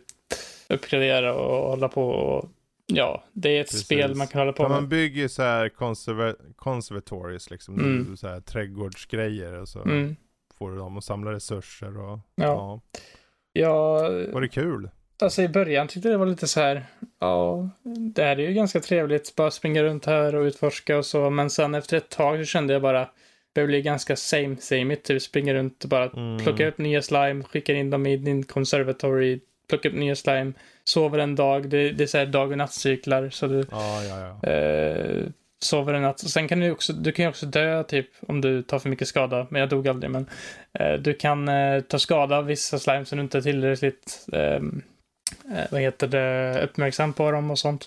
uppgradera och hålla på och Ja, det är ett Precis. spel man kan hålla på med. Man bygger så här conserva conservatories liksom, mm. så här trädgårdsgrejer och så. Mm. får du dem och samlar resurser och Ja. ja. Ja, Var det kul? alltså i början tyckte jag det var lite så här, ja, det här är ju ganska trevligt, bara springa runt här och utforska och så, men sen efter ett tag så kände jag bara, det blir ganska same same typ springa runt och bara Mm. plocka upp nya slime, skicka in dem i din conservatory, plocka upp nya slime, sover en dag, det, det är så här dag och nattcyklar, så du Ja, ja, ja. eh, sover en natt. Sen kan du också, du kan ju också dö typ om du tar för mycket skada, men jag dog aldrig, men eh, du kan eh, ta skada av vissa slime som du inte är tillräckligt, ehm, eh, vad heter det, uppmärksam på dem och sånt.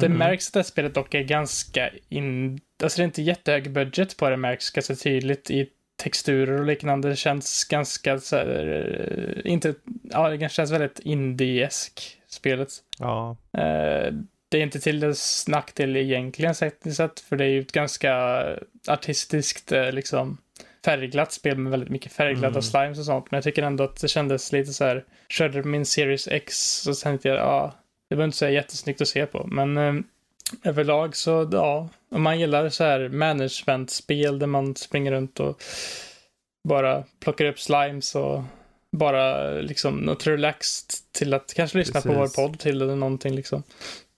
Det Mhm. märks att det här spelet dock är ganska in... Alltså det är inte jättehög budget på det, märks ganska tydligt i texturer och liknande. Det känns ganska så här, eh, inte... Ja, det känns väldigt indie-esk, spelet. ja. Eh, det är inte till dess nackdel egentligen tekniskt sett, för det är ju ett ganska artistiskt, eh, liksom, färgglatt spel med väldigt mycket färgglada Mm. slimes och sånt. Men jag tycker ändå att det kändes lite så här, körde min Series X så tänkte jag, ja, det var inte så jättesnyggt att se på. Men överlag så, ja, om man gillar så här management-spel där man springer runt och bara plockar upp slimes och bara liksom något relaxed till att kanske lyssna på vår Precis. podd till eller någonting liksom.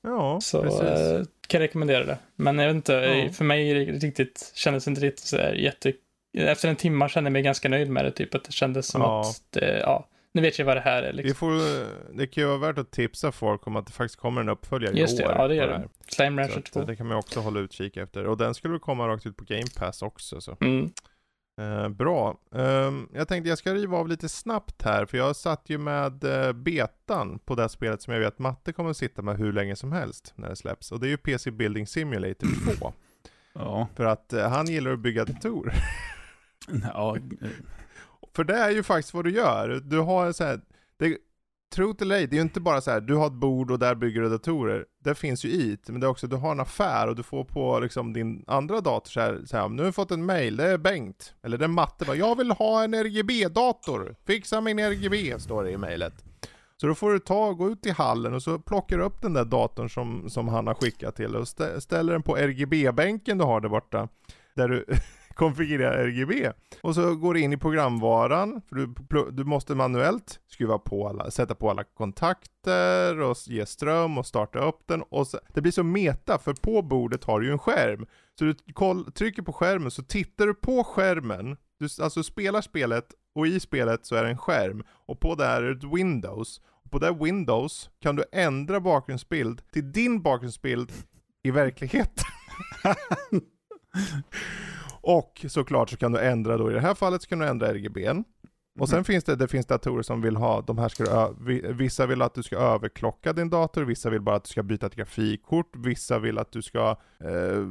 Ja, Så precis. eh, kan jag rekommendera det. Men jag vet inte, Ja. för mig riktigt kändes inte riktigt så här jätte... Efter en timme kände jag mig ganska nöjd med det, typ att det kändes som Ja. att det, ja, nu vet jag vad det här är Vi liksom. får, det kan ju vara värt att tipsa folk om att det faktiskt kommer en uppföljare Just i det, år. ja det gör här. det. Slime Så Rancher att, 2. eh, det kan man också hålla utkik efter. Och den skulle väl komma rakt ut på Game Pass också. Så. Mm. Eh, bra. Ehm, jag tänkte jag ska riva av lite snabbt här, för jag satt ju med eh, betan på det här spelet som jag vet Matte kommer att sitta med hur länge som helst när det släpps. Och det är ju PC Building Simulator *clears throat* 2. Ja, För att eh, han gillar att bygga datorer. ja, eh, för det är ju faktiskt vad du gör. Du har så här, det, True eller ej, det är ju inte bara så här, du har ett bord och där bygger du datorer. Det finns ju i't, men det är också, du har en affär och du får på liksom din andra dator så här, så här nu har jag fått en mail, det är Bengt, eller det är Matte, bara, jag vill ha en RGB-dator, fixa min RGB, står det i mailet. Så då får du ta, gå ut i hallen och så plockar du upp den där datorn som, som han har skickat till och stä, ställer den på RGB-bänken du har där borta. Där du *laughs* konfigurerar RGB. Och så går du in i programvaran, för du, du måste manuellt skruva på alla, sätta på alla kontakter och ge ström och starta upp den. Och så, det blir så meta, för på bordet har du ju en skärm. Så du koll, trycker på skärmen, så tittar du på skärmen, du alltså spelar spelet och i spelet så är det en skärm. Och på det här är ett Windows. Och på det här Windows kan du ändra bakgrundsbild till din bakgrundsbild i verkligheten. *laughs* *laughs* Och såklart så kan du ändra då, i det här fallet så kan du ändra RGBn. Och sen finns det, det finns datorer som vill ha, de här ska du, vissa vill att du ska överklocka din dator, vissa vill bara att du ska byta ett grafikkort, vissa vill att du ska, eh,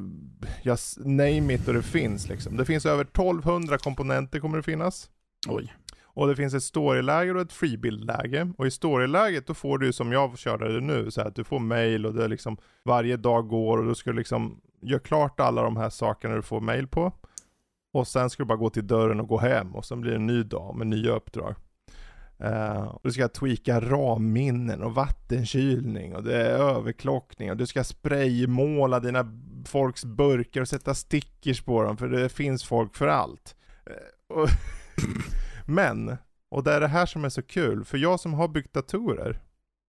just name it och det finns liksom. Det finns över 1200 komponenter kommer det finnas. oj. Och det finns ett storyläge och ett freebuild-läge. Och i storyläget då får du som jag körde det nu, så här att du får mail och det är liksom varje dag går och då ska du liksom Gör klart alla de här sakerna du får mail på. Och sen ska du bara gå till dörren och gå hem och sen blir det en ny dag med nya uppdrag. Uh, du ska tweaka ramminnen och vattenkylning och det är överklockning och du ska spraymåla dina folks burkar och sätta stickers på dem för det finns folk för allt. Uh, och *laughs* Men, och det är det här som är så kul, för jag som har byggt datorer,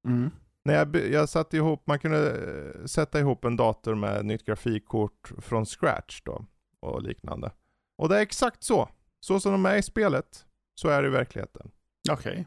Mm när jag, jag satte ihop, man kunde eh, sätta ihop en dator med nytt grafikkort från scratch då, och liknande. Och det är exakt så. Så som de är i spelet, så är det i verkligheten. Okej.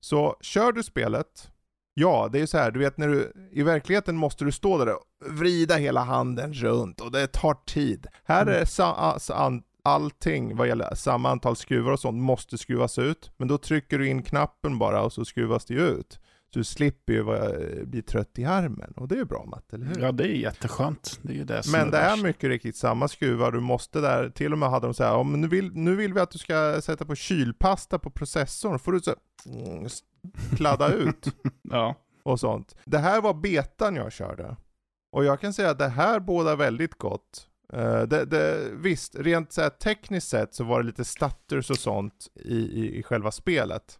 Så kör du spelet, ja det är så här, du vet när du, i verkligheten måste du stå där och vrida hela handen runt och det tar tid. Här är a- sa, an, allting vad gäller samma antal skruvar och sånt måste skruvas ut, men då trycker du in knappen bara och så skruvas det ut. Så du slipper ju vara, bli trött i armen och det är ju bra Matte, eller hur? Ja, det är jätteskönt. Det är ju det som Men det är värst. mycket riktigt samma skruvar, du måste där, till och med hade de så här, om nu vill, nu vill vi att du ska sätta på kylpasta på processorn, får du så mm, kladda ut *laughs* Ja. och sånt. Det här var betan jag körde. Och jag kan säga att det här båda väldigt gott. Eh, det, det, visst, rent så tekniskt sett så var det lite stutters och sånt i, i, i själva spelet.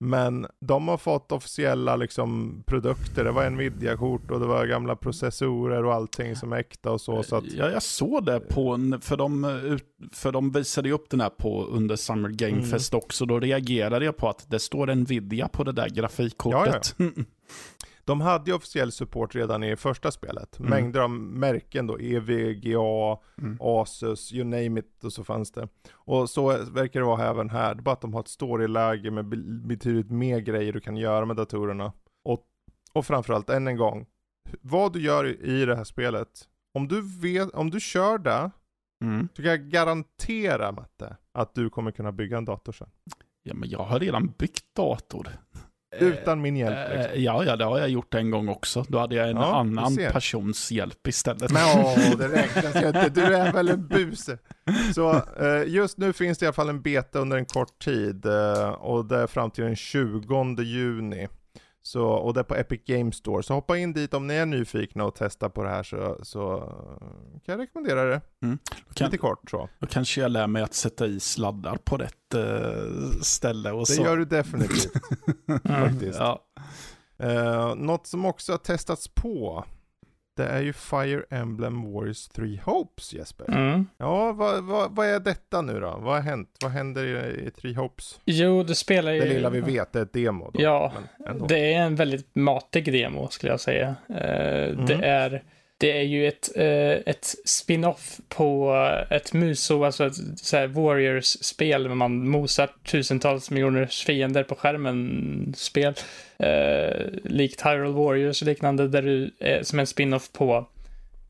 Men de har fått officiella liksom, produkter. Det var Nvidia-kort och det var gamla processorer och allting som är äkta och så. så att... Ja, jag såg det på, för de, för de visade ju upp den här på under Summer Game Fest mm. också. Då reagerade jag på att det står Nvidia på det där grafikkortet. Ja, ja. *laughs* De hade ju officiell support redan i första spelet. Mm. Mängder av märken då, EVGA, mm. Asus, you name it och så fanns det. Och så verkar det vara även här, det är bara att de har ett storyläge med betydligt mer grejer du kan göra med datorerna. Och, och framförallt, än en gång, vad du gör i det här spelet, om du, vet, om du kör det, mm. så kan jag garantera Matte, att du kommer kunna bygga en dator sen. Ja men jag har redan byggt dator. Utan min hjälp? Eh, liksom. Ja, ja, det har jag gjort en gång också. Då hade jag en ja, annan persons hjälp istället. Men åh, *laughs* det räknas ju inte. Du är väl en buse. Så eh, just nu finns det i alla fall en beta under en kort tid. Eh, och det är fram till den 20 juni. Så, och det är på Epic Games Store. Så hoppa in dit om ni är nyfikna och testa på det här så, så kan jag rekommendera det. Mm. Kan, Lite kort så. Då kanske jag lär mig att sätta i sladdar på rätt uh, ställe. Och det så. gör du definitivt. *laughs* faktiskt. Ja. Uh, något som också har testats på det är ju Fire Emblem Warriors 3 Hopes Jesper. Mm. Ja, vad, vad, vad, är detta nu då? Vad har hänt? Vad händer i, i Three Hopes? Jo, det spelar ju... Det lilla vi vet, är ett demo då. Ja, det är en väldigt matig demo skulle jag säga. Uh, mm. Det är det är ju ett, eh, ett spin-off på eh, ett Muso, alltså ett så Warriors-spel där man mosar tusentals miljoners fiender på skärmen-spel. Eh, likt Hyrule Warriors och liknande, där du är som en spin-off på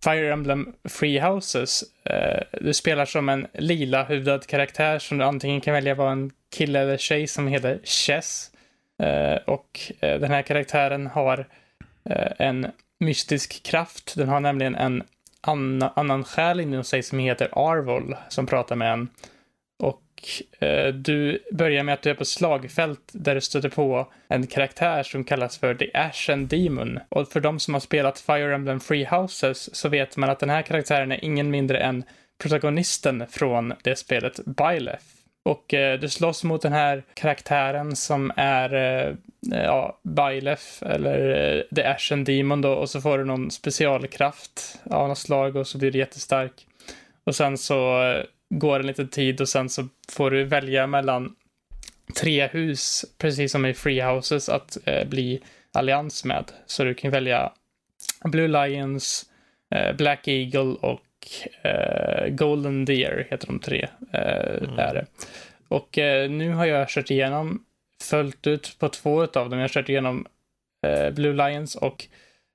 Fire Emblem Free Houses. Eh, du spelar som en lila huvudad karaktär som du antingen kan välja vara en kille eller tjej som heter Chess. Eh, och eh, den här karaktären har eh, en mystisk kraft. Den har nämligen en anna, annan själ inom sig som heter Arvol som pratar med en. Och eh, du börjar med att du är på slagfält där du stöter på en karaktär som kallas för The Ashen Demon. Och för de som har spelat Fire Emblem Free Houses så vet man att den här karaktären är ingen mindre än protagonisten från det spelet, Byleth. Och eh, du slåss mot den här karaktären som är eh, ja, Bylef eller eh, The Ashen Demon då och så får du någon specialkraft av något slag och så blir du jättestark. Och sen så eh, går en liten tid och sen så får du välja mellan tre hus, precis som i Free Houses, att eh, bli allians med. Så du kan välja Blue Lions, eh, Black Eagle och eh, Golden Deer heter de tre. Eh, mm. är det. Och eh, nu har jag kört igenom, följt ut på två av dem. Jag har kört igenom eh, Blue Lions och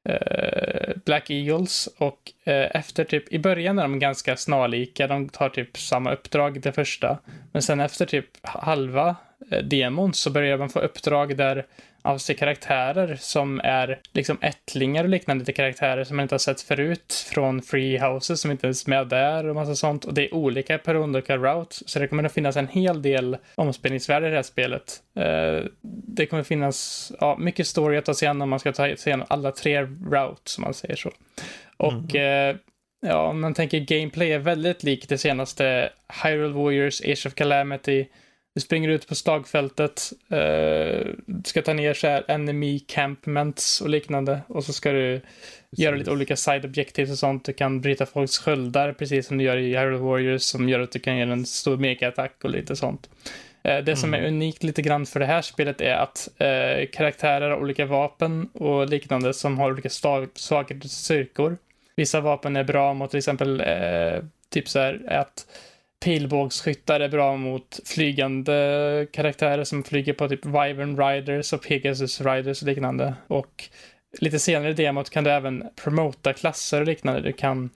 eh, Black Eagles. Och eh, efter typ, i början är de ganska snarlika. De tar typ samma uppdrag, det första. Men sen efter typ halva demon så börjar man få uppdrag där av sig karaktärer som är liksom ättlingar och liknande till karaktärer som man inte har sett förut från Free Houses som inte ens är med där och massa sånt. Och det är olika per olika route. Så det kommer att finnas en hel del omspelningsvärde i det här spelet. Uh, det kommer finnas ja, mycket story att ta sig an om man ska ta sig igenom alla tre routes, som man säger så. Och mm. uh, ja, om man tänker gameplay är väldigt likt det senaste Hyrule Warriors, Age of Calamity, du springer ut på slagfältet, eh, ska ta ner så här enemy campments och liknande. Och så ska du precis. göra lite olika side objectives och sånt. Du kan bryta folks sköldar, precis som du gör i Hyrule Warriors, som gör att du kan göra en stor mega-attack och lite sånt. Eh, det som mm. är unikt lite grann för det här spelet är att eh, karaktärer har olika vapen och liknande som har olika och styrkor. Vissa vapen är bra mot till exempel eh, typ så här att pilbågsskyttar är bra mot flygande karaktärer som flyger på typ Wyvern Riders och Pegasus Riders och liknande. Och lite senare i demot kan du även promota klasser och liknande. Du kan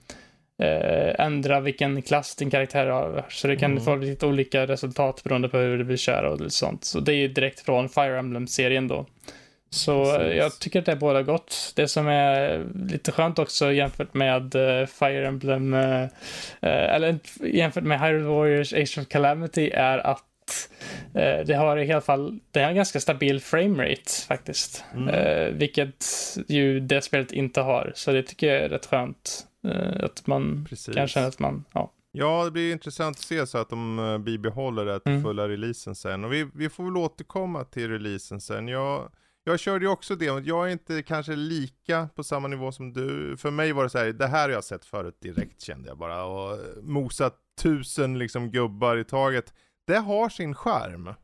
eh, ändra vilken klass din karaktär har. Så du kan mm. få lite olika resultat beroende på hur du vill köra och sånt. Så det är ju direkt från Fire Emblem-serien då. Så Precis. jag tycker att det är båda gott. Det som är lite skönt också jämfört med uh, Fire Emblem, uh, eller jämfört med Hyrule Warriors Age of Calamity är att det har i alla fall, det är en ganska stabil framerate faktiskt. Mm. vilket ju det spelet inte har. Så det tycker jag är rätt skönt. att man Precis. kan känna att man, ja. Ja, det blir intressant att se så att de bibehåller det till Mm. fulla releasen sen. Och vi, vi får väl återkomma till releasen sen. Jag, jag körde ju också det, jag är inte kanske lika på samma nivå som du. För mig var det så här, det här har jag sett förut direkt kände jag bara. Och eh, mosat tusen liksom gubbar i taget. Det har sin charm.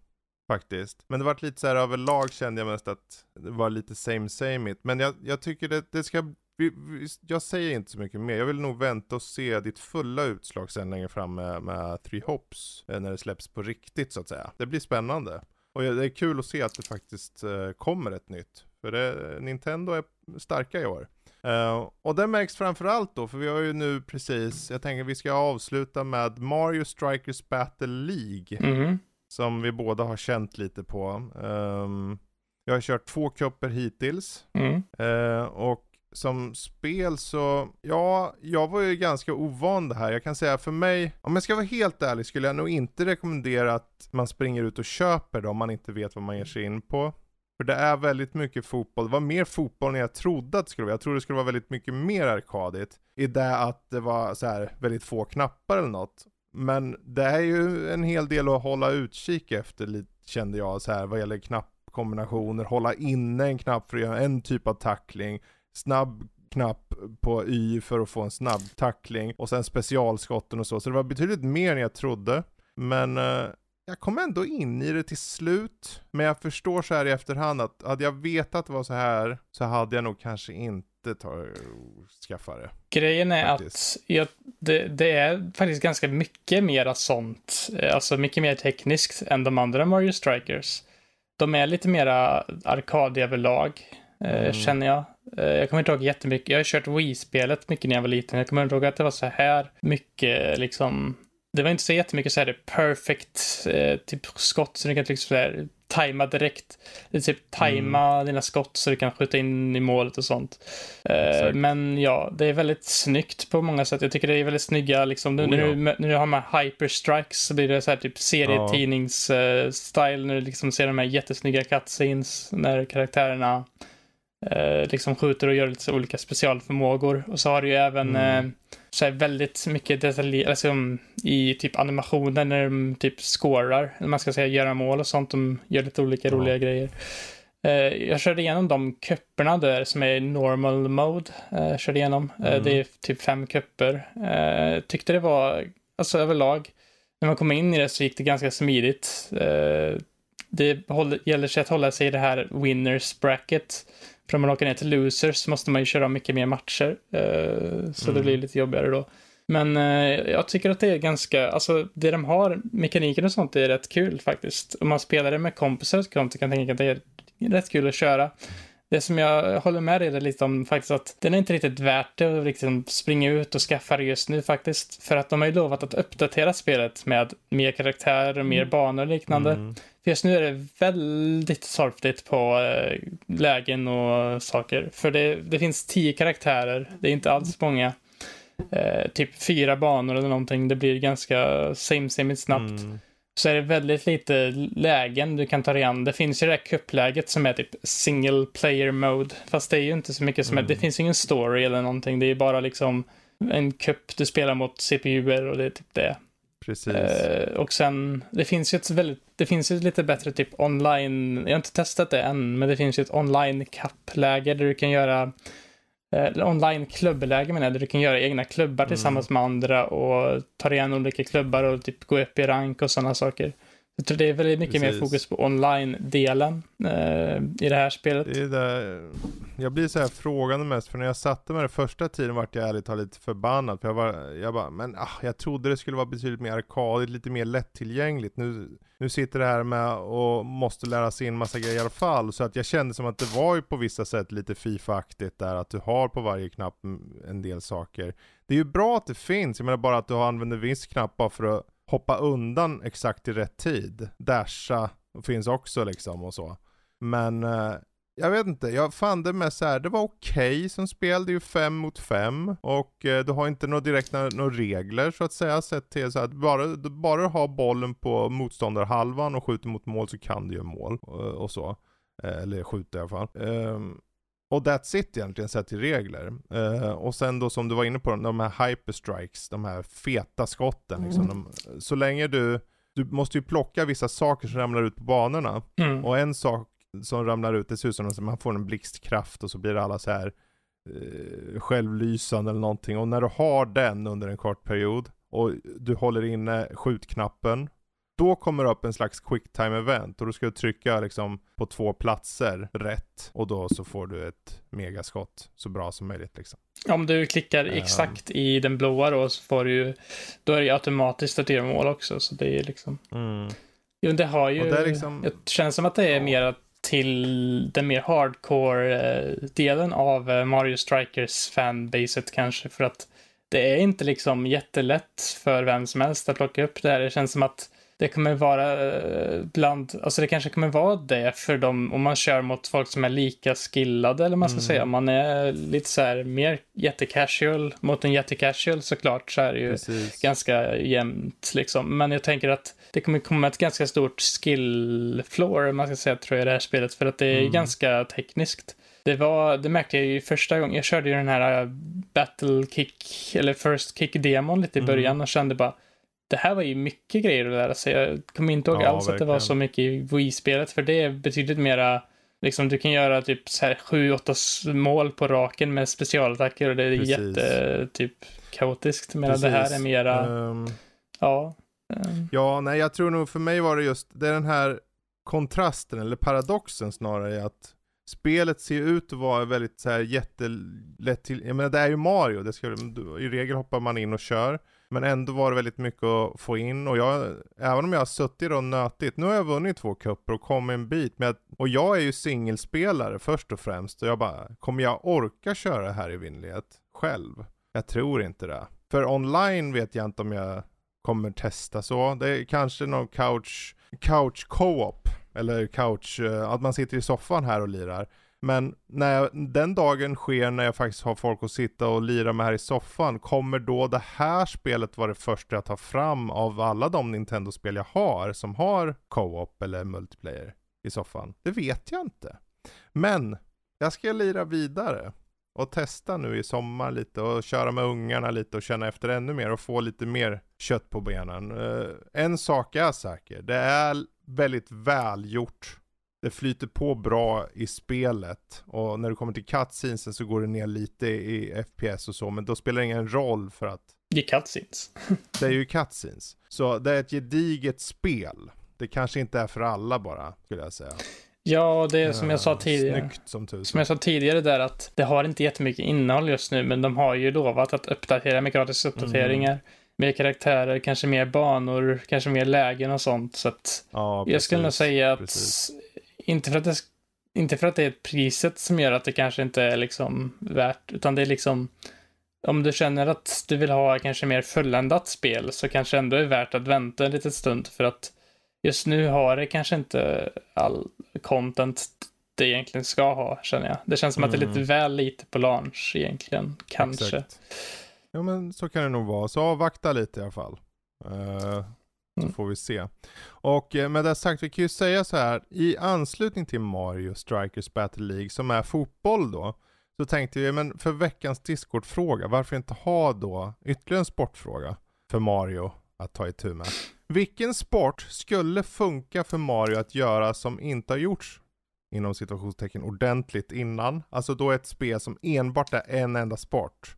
Faktiskt. Men det vart lite så här överlag kände jag mest att det var lite same same it. Men jag, jag tycker det, det ska vi, vi, jag säger inte så mycket mer. Jag vill nog vänta och se ditt fulla utslag sen längre fram med, med Three Hops. Eh, när det släpps på riktigt så att säga. Det blir spännande. Och det är kul att se att det faktiskt eh, kommer ett nytt. För det, Nintendo är starka i år. Eh, och det märks framförallt då, för vi har ju nu precis, jag tänker vi ska avsluta med Mario Strikers Battle League. Mhm. Som vi båda har känt lite på. Um, jag har kört två kupper hittills. Mm. Eh, och som spel så, ja, jag var ju ganska ovan det här. Jag kan säga för mig, om jag ska vara helt ärlig skulle jag nog inte rekommendera att man springer ut och köper det om man inte vet vad man ger sig in på. För det är väldigt mycket fotboll. Det var mer fotboll än jag trodde att det skulle vara. Jag trodde det skulle vara väldigt mycket mer arkadigt. I det att det var så här väldigt få knappar eller något. Men det är ju en hel del att hålla utkik efter lite, kände jag så här vad gäller knappkombinationer. Hålla inne en knapp för att göra en typ av tackling. Snabb knapp på Y för att få en snabb tackling. Och sen specialskotten och så. Så det var betydligt mer än jag trodde. Men eh, jag kom ändå in i det till slut. Men jag förstår så här i efterhand att hade jag vetat att det var så här så hade jag nog kanske inte ta, skaffa det. Grejen är Faktiskt. att jag, det, det är faktiskt ganska mycket mera sånt, eh, alltså mycket mer tekniskt än de andra Mario Strikers. De är lite mera arkadiga överlag, eh, Mm. känner jag. Eh, jag kommer inte ihåg jättemycket, jag har kört Wii-spelet mycket när jag var liten. Jag kommer inte ihåg att det var så här mycket liksom, det var inte så jättemycket så här perfect eh, typ skott så du kan liksom så här tajma direkt. Typ tajma dina skott så du kan skjuta in i målet och sånt. Eh, Exakt. men ja, det är väldigt snyggt på många sätt. Jag tycker det är väldigt snygga, liksom, nu, Oh, när, ja. du, när du har här hyperstrikes så blir det så här typ serietidnings-style när du liksom ser de här jättesnygga cutscenes när karaktärerna eh, liksom skjuter och gör lite olika specialförmågor. Och så har du ju även Mm. eh, så här väldigt mycket detaljer, alltså um, i typ animationer när de typ scorar, eller man ska säga göra mål och sånt. De gör lite olika Ja. roliga grejer. Eh, jag körde igenom de kupperna där som är normal mode. Eh, körde igenom. Eh, Mm. det är typ fem kupper. Eh, tyckte det var, alltså överlag, när man kom in i det så gick det ganska smidigt. Eh, det gäller sig att hålla sig i det här winners bracket. För om man åker ner till losers så måste man ju köra mycket mer matcher. Eh, så det Mm. blir lite jobbigare då. Men eh, jag tycker att det är ganska, alltså det de har, mekaniken och sånt är rätt kul faktiskt. Om man spelar det med kompisar så kan jag tänka att det är rätt kul att köra. Det som jag håller med dig lite om faktiskt att den är inte riktigt värt det att liksom springa ut och skaffa det just nu faktiskt. För att de har ju lovat att uppdatera spelet med mer karaktärer och mer banor och liknande. Mm. För just nu är det väldigt torftigt på eh, lägen och saker. För det, det finns tio karaktärer, det är inte alls många. Eh, typ fyra banor eller någonting, det blir ganska same same snabbt. Mm. Så är det väldigt lite lägen du kan ta dig an. Det finns ju det här kuppläget som är typ single player mode. Fast det är ju inte så mycket som är, Mm. det finns ingen story eller någonting. Det är bara liksom en kupp du spelar mot CPUer och det är typ det. Precis. Eh, och sen, det finns ju ett väldigt, det finns ju ett lite bättre typ online, jag har inte testat det än, men det finns ju ett online kappläge där du kan göra, eller online klubbläge menar jag, där du kan göra egna klubbar Mm. tillsammans med andra och ta igen olika klubbar och typ gå upp i rank och sådana saker. Jag tror det är väldigt mycket mer Precis. fokus på online-delen eh, i det här spelet. Det är där, jag blir så här frågande mest, för när jag satte mig den första tiden vart jag ärligt talat lite förbannad. För jag, var, jag bara, men ah, jag trodde det skulle vara betydligt mer arkadigt, lite mer lättillgängligt. Nu, nu sitter det här med och måste lära sig in massa grejer i alla fall. Så att jag kände som att det var ju på vissa sätt lite Fifa-aktigt där, att du har på varje knapp en del saker. Det är ju bra att det finns, jag menar bara att du använder viss knapp bara för att hoppa undan exakt i rätt tid. Dasha finns också liksom och så. Men eh, jag vet inte, jag fann det med så här, det var okej som spel, det är ju fem mot fem och eh, du har inte några direkta några regler så att säga, sett till så att bara, du har bollen på motståndarhalvan och skjuter mot mål så kan du göra mål och, och så. Eh, eller skjuta i alla fall. Ehm, och that's it egentligen sett till regler. Uh, och sen då som du var inne på, de här hyperstrikes, de här feta skotten. Liksom, mm. de, så länge du, du måste ju plocka vissa saker som ramlar ut på banorna. Mm. Och en sak som ramlar ut, det ser ut som att man får en blixtkraft och så blir alla så här uh, självlysande eller någonting. Och när du har den under en kort period och du håller inne skjutknappen då kommer det upp en slags quicktime event och då ska du trycka liksom på två platser rätt och då så får du ett megaskott så bra som möjligt liksom. Om du klickar um, exakt i den blåa då så får du ju, då är det ju automatiskt att göra mål också så det är liksom. Mm. Jo, det har ju, det, liksom, det känns som att det är ja. mer till den mer hardcore-delen av eh, Mario Strikers fanbaset kanske för att det är inte liksom jättelätt för vem som helst att plocka upp det här. Det känns som att det kommer vara eh, bland, alltså det kanske kommer vara det för dem om man kör mot folk som är lika skillade eller man ska mm. säga. Man är lite så här mer jättecasual mot en jättecasual såklart så är det ju Precis. ganska jämnt liksom. Men jag tänker att det kommer komma ett ganska stort skill floor, man ska säga, tror jag, i det här spelet. För att det är mm. ganska tekniskt. Det var, det märkte jag ju första gången, jag körde ju den här äh, battle kick, eller first kick-demon lite i mm. början och kände bara det här var ju mycket grejer att lära sig. Jag kommer inte ihåg ja, alls verkligen. att det var så mycket i Wii-spelet, för det är betydligt mera Liksom du kan göra typ så här 7-8 mål på raken med specialattacker och det är Precis. jätte typ kaotiskt. Medan det här är mera, um, ja. Um. Ja, nej jag tror nog för mig var det just, det är den här kontrasten eller paradoxen snarare att spelet ser ut att vara väldigt så här jättelätt till, jag menar det är ju Mario, det ska, i regel hoppar man in och kör. Men ändå var det väldigt mycket att få in och jag, även om jag har suttit och nötigt, nu har jag vunnit två kupper och kommit en bit med och jag är ju singelspelare först och främst och jag bara, kommer jag orka köra det här i vinlighet själv? Jag tror inte det. För online vet jag inte om jag kommer testa så. Det är kanske någon couch, couch co-op eller couch, eh, att man sitter i soffan här och lirar. Men när den dagen sker när jag faktiskt har folk att sitta och lira med här i soffan, kommer då det här spelet vara det första jag tar fram av alla de Nintendo-spel jag har som har co-op eller multiplayer i soffan? Det vet jag inte. Men jag ska lira vidare och testa nu i sommar lite och köra med ungarna lite och känna efter ännu mer och få lite mer kött på benen. Uh, en sak är säker, det är väldigt välgjort det flyter på bra i spelet och när du kommer till cutscenesen så går det ner lite i FPS och så, men då spelar det ingen roll för att det är cutscenes. *laughs* det är ju cutscenes. Så det är ett gediget spel. Det kanske inte är för alla bara, skulle jag säga. Ja, det är som jag sa tidigare. Snyggt som tusen. Som jag sa tidigare där att det har inte jättemycket innehåll just nu, men de har ju lovat att uppdatera med gratis uppdateringar. Mm. Mer karaktärer, kanske mer banor, kanske mer lägen och sånt. Så att ja, jag skulle nog säga att precis. Inte för att det, inte för att det är priset som gör att det kanske inte är liksom värt, utan det är liksom om du känner att du vill ha kanske mer fulländat spel så kanske ändå är värt att vänta en liten stund för att just nu har det kanske inte all content det egentligen ska ha, känner jag. Det känns som mm. att det är lite mm. väl lite på launch egentligen, kanske. Exakt. Ja men så kan det nog vara, så avvakta lite i alla fall. Uh, så mm. får vi se. Och eh, med det sagt, vi kan ju säga så här. I anslutning till Mario Strikers Battle League som är fotboll då. Så tänkte vi, men för veckans Discord-fråga, varför inte ha då ytterligare en sportfråga för Mario att ta itu med? Vilken sport skulle funka för Mario att göra som inte har gjorts inom situationstecken ordentligt innan? Alltså då ett spel som enbart är en enda sport.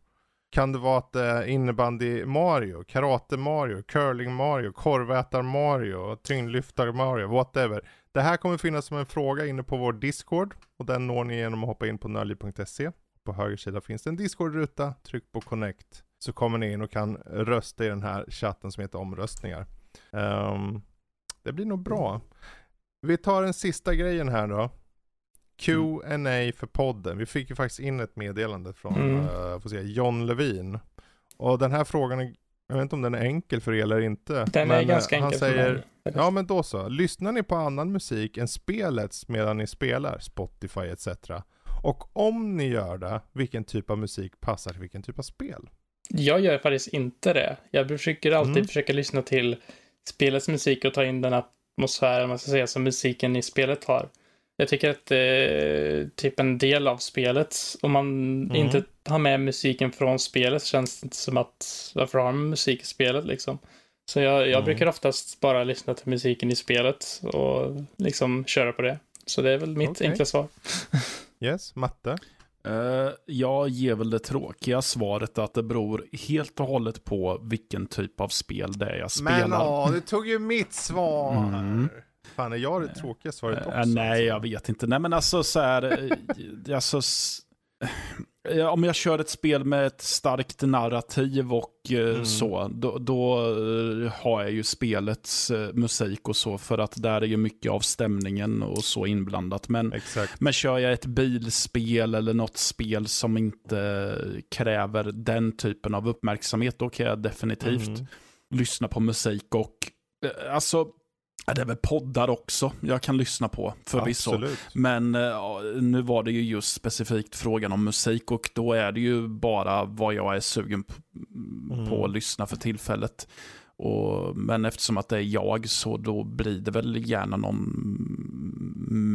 Kan det vara att det är innebandy Mario, karate Mario, curling Mario, korvätar Mario, tyngdlyftar Mario, whatever. Det här kommer finnas som en fråga inne på vår Discord och den når ni genom att hoppa in på nörli.se. På höger sida finns det en Discord-ruta, tryck på connect så kommer ni in och kan rösta i den här chatten som heter omröstningar. Um, det blir nog bra. Vi tar den sista grejen här då. Q&A för podden. Vi fick ju faktiskt in ett meddelande från mm. uh, får se, John Levin. Och den här frågan, är, jag vet inte om den är enkel för er eller inte. Den men är ganska han enkel säger. Ja men då så. Lyssnar ni på annan musik än spelets medan ni spelar, Spotify etc. Och om ni gör det, vilken typ av musik passar till vilken typ av spel? Jag gör faktiskt inte det. Jag försöker alltid mm. försöka lyssna till spelets musik och ta in den atmosfären, man ska säga, som musiken i spelet har. Jag tycker att det är typ en del av spelet. Om man Mm. inte har med musiken från spelet så känns det inte som att varför har man musik i spelet liksom? Så jag, jag Mm. brukar oftast bara lyssna till musiken i spelet och liksom köra på det. Så det är väl mitt Okej. enkla svar. *laughs* Yes, matte. Eh, jag ger väl det tråkiga svaret att det beror helt och hållet på vilken typ av spel det är jag spelar. Men åh, du tog ju mitt svar. Mm. Fan, är jag det tråkiga svaret också? Eh, nej, alltså? jag vet inte. Nej, men alltså så här, eh, alltså, eh, om jag kör ett spel med ett starkt narrativ och eh, Mm. så, då, då eh, har jag ju spelets eh, musik och så, för att där är ju mycket av stämningen och så inblandat. Men, Exakt. men kör jag ett bilspel eller något spel som inte kräver den typen av uppmärksamhet, då kan jag definitivt Mm. lyssna på musik och eh, alltså, ja, det är väl poddar också jag kan lyssna på förvisso. Absolut. Men eh, ja, nu var det ju just specifikt frågan om musik och då är det ju bara vad jag är sugen p- Mm. på att lyssna för tillfället. Och, men eftersom att det är jag så då blir det väl gärna någon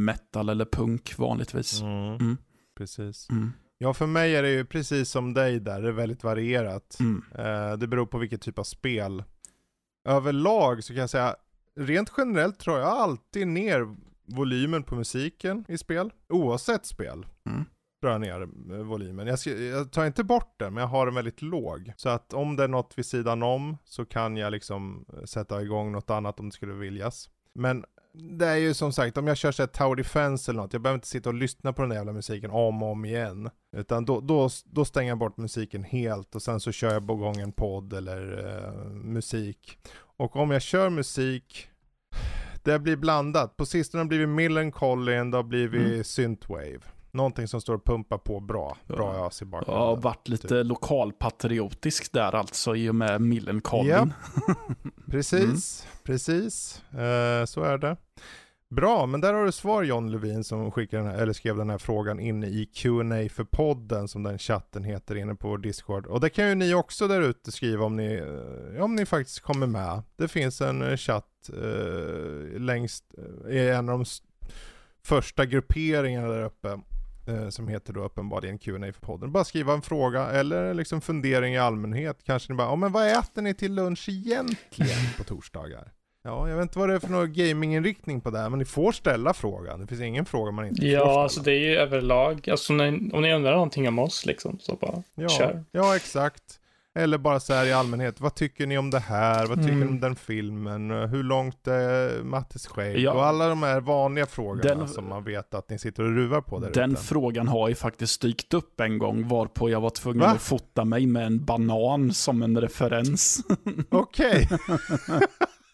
metal eller punk vanligtvis. Mm. Mm. Precis. Mm. Ja, för mig är det ju precis som dig där, det är väldigt varierat. Mm. Eh, det beror på vilket typ av spel. Överlag så kan jag säga, rent generellt tror jag alltid ner volymen på musiken i spel, oavsett spel. Mm. drar jag ner eh, volymen. Jag, ska, jag tar inte bort den, men jag har den väldigt låg. Så att om det är något vid sidan om så kan jag liksom eh, sätta igång något annat om det skulle viljas. Men det är ju som sagt, om jag kör så här Tower Defense eller något, jag behöver inte sitta och lyssna på den där jävla musiken om och om igen. Utan då, då, då stänger jag bort musiken helt och sen så kör jag på gång en podd eller eh, musik. Och om jag kör musik, det blir blandat. På sistone har det blivit Millencolin, det har blivit Mm. Synthwave. Någonting som står och pumpar på bra, bra Ja. ös i bakgrunden. har varit lite lokalpatriotisk där alltså i och med Millencolin. Ja. *laughs* Precis, precis. Eh, så är det. Bra, men där har du svar John Levin som skickade den här, eller skrev den här frågan inne i Q&A för podden som den chatten heter inne på vår Discord. Och det kan ju ni också där ute skriva om ni, eh, om ni faktiskt kommer med. Det finns en eh, chatt eh, längst, eh, i en av de första grupperingarna där uppe. eh, Som heter då uppenbarligen Q&A för podden. Bara skriva en fråga eller liksom fundering i allmänhet. Kanske ni bara, ja men vad äter ni till lunch egentligen på torsdagar? Ja, jag vet inte vad det är för någon gaminginriktning på det här, men ni får ställa frågan. Det finns ingen fråga man inte får Ja, alltså det är ju överlag. Alltså om ni, om ni undrar någonting om oss liksom, så bara ja, kör. Ja, exakt. Eller bara så här i allmänhet, vad tycker ni om det här? Vad tycker Mm. ni om den filmen? Hur långt är Mattes skägg? Ja. Och alla de här vanliga frågorna Den- som man vet att ni sitter och ruvar på där Den ute. frågan har ju faktiskt dykt upp en gång varpå jag var tvungen Va? att fota mig med en banan som en referens. *laughs* Okej, *laughs*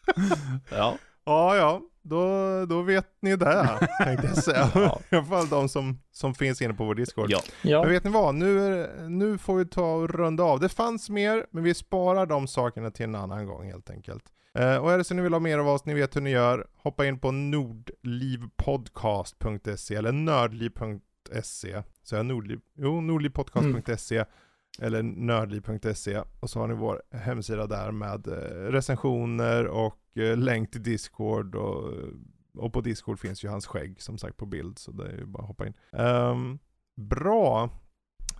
*laughs* ja. ja ja, då, då vet ni det, tänkte jag säga. *laughs* Ja. I alla fall de som, som finns inne på vår Discord. ja. Ja, Men vet ni vad? Nu, är, nu får vi ta och runda av. Det fanns mer, men vi sparar de sakerna till en annan gång helt enkelt. Eh, och är det så ni vill ha mer av oss, ni vet hur ni gör. Hoppa in på nordlivpodcast.se eller nördliv.se. Så jag nordliv, jo, nordlivpodcast.se eller nördliv.se och så har ni vår hemsida där med eh, recensioner och eh, länk till Discord och, och på Discord finns ju hans skägg som sagt på bild så det är ju bara att hoppa in. Ehm, bra,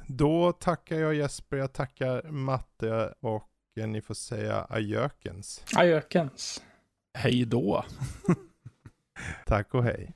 då tackar jag Jesper, jag tackar Matte och eh, ni får säga ajökens. ajökens. Hej då. *laughs* Tack och hej.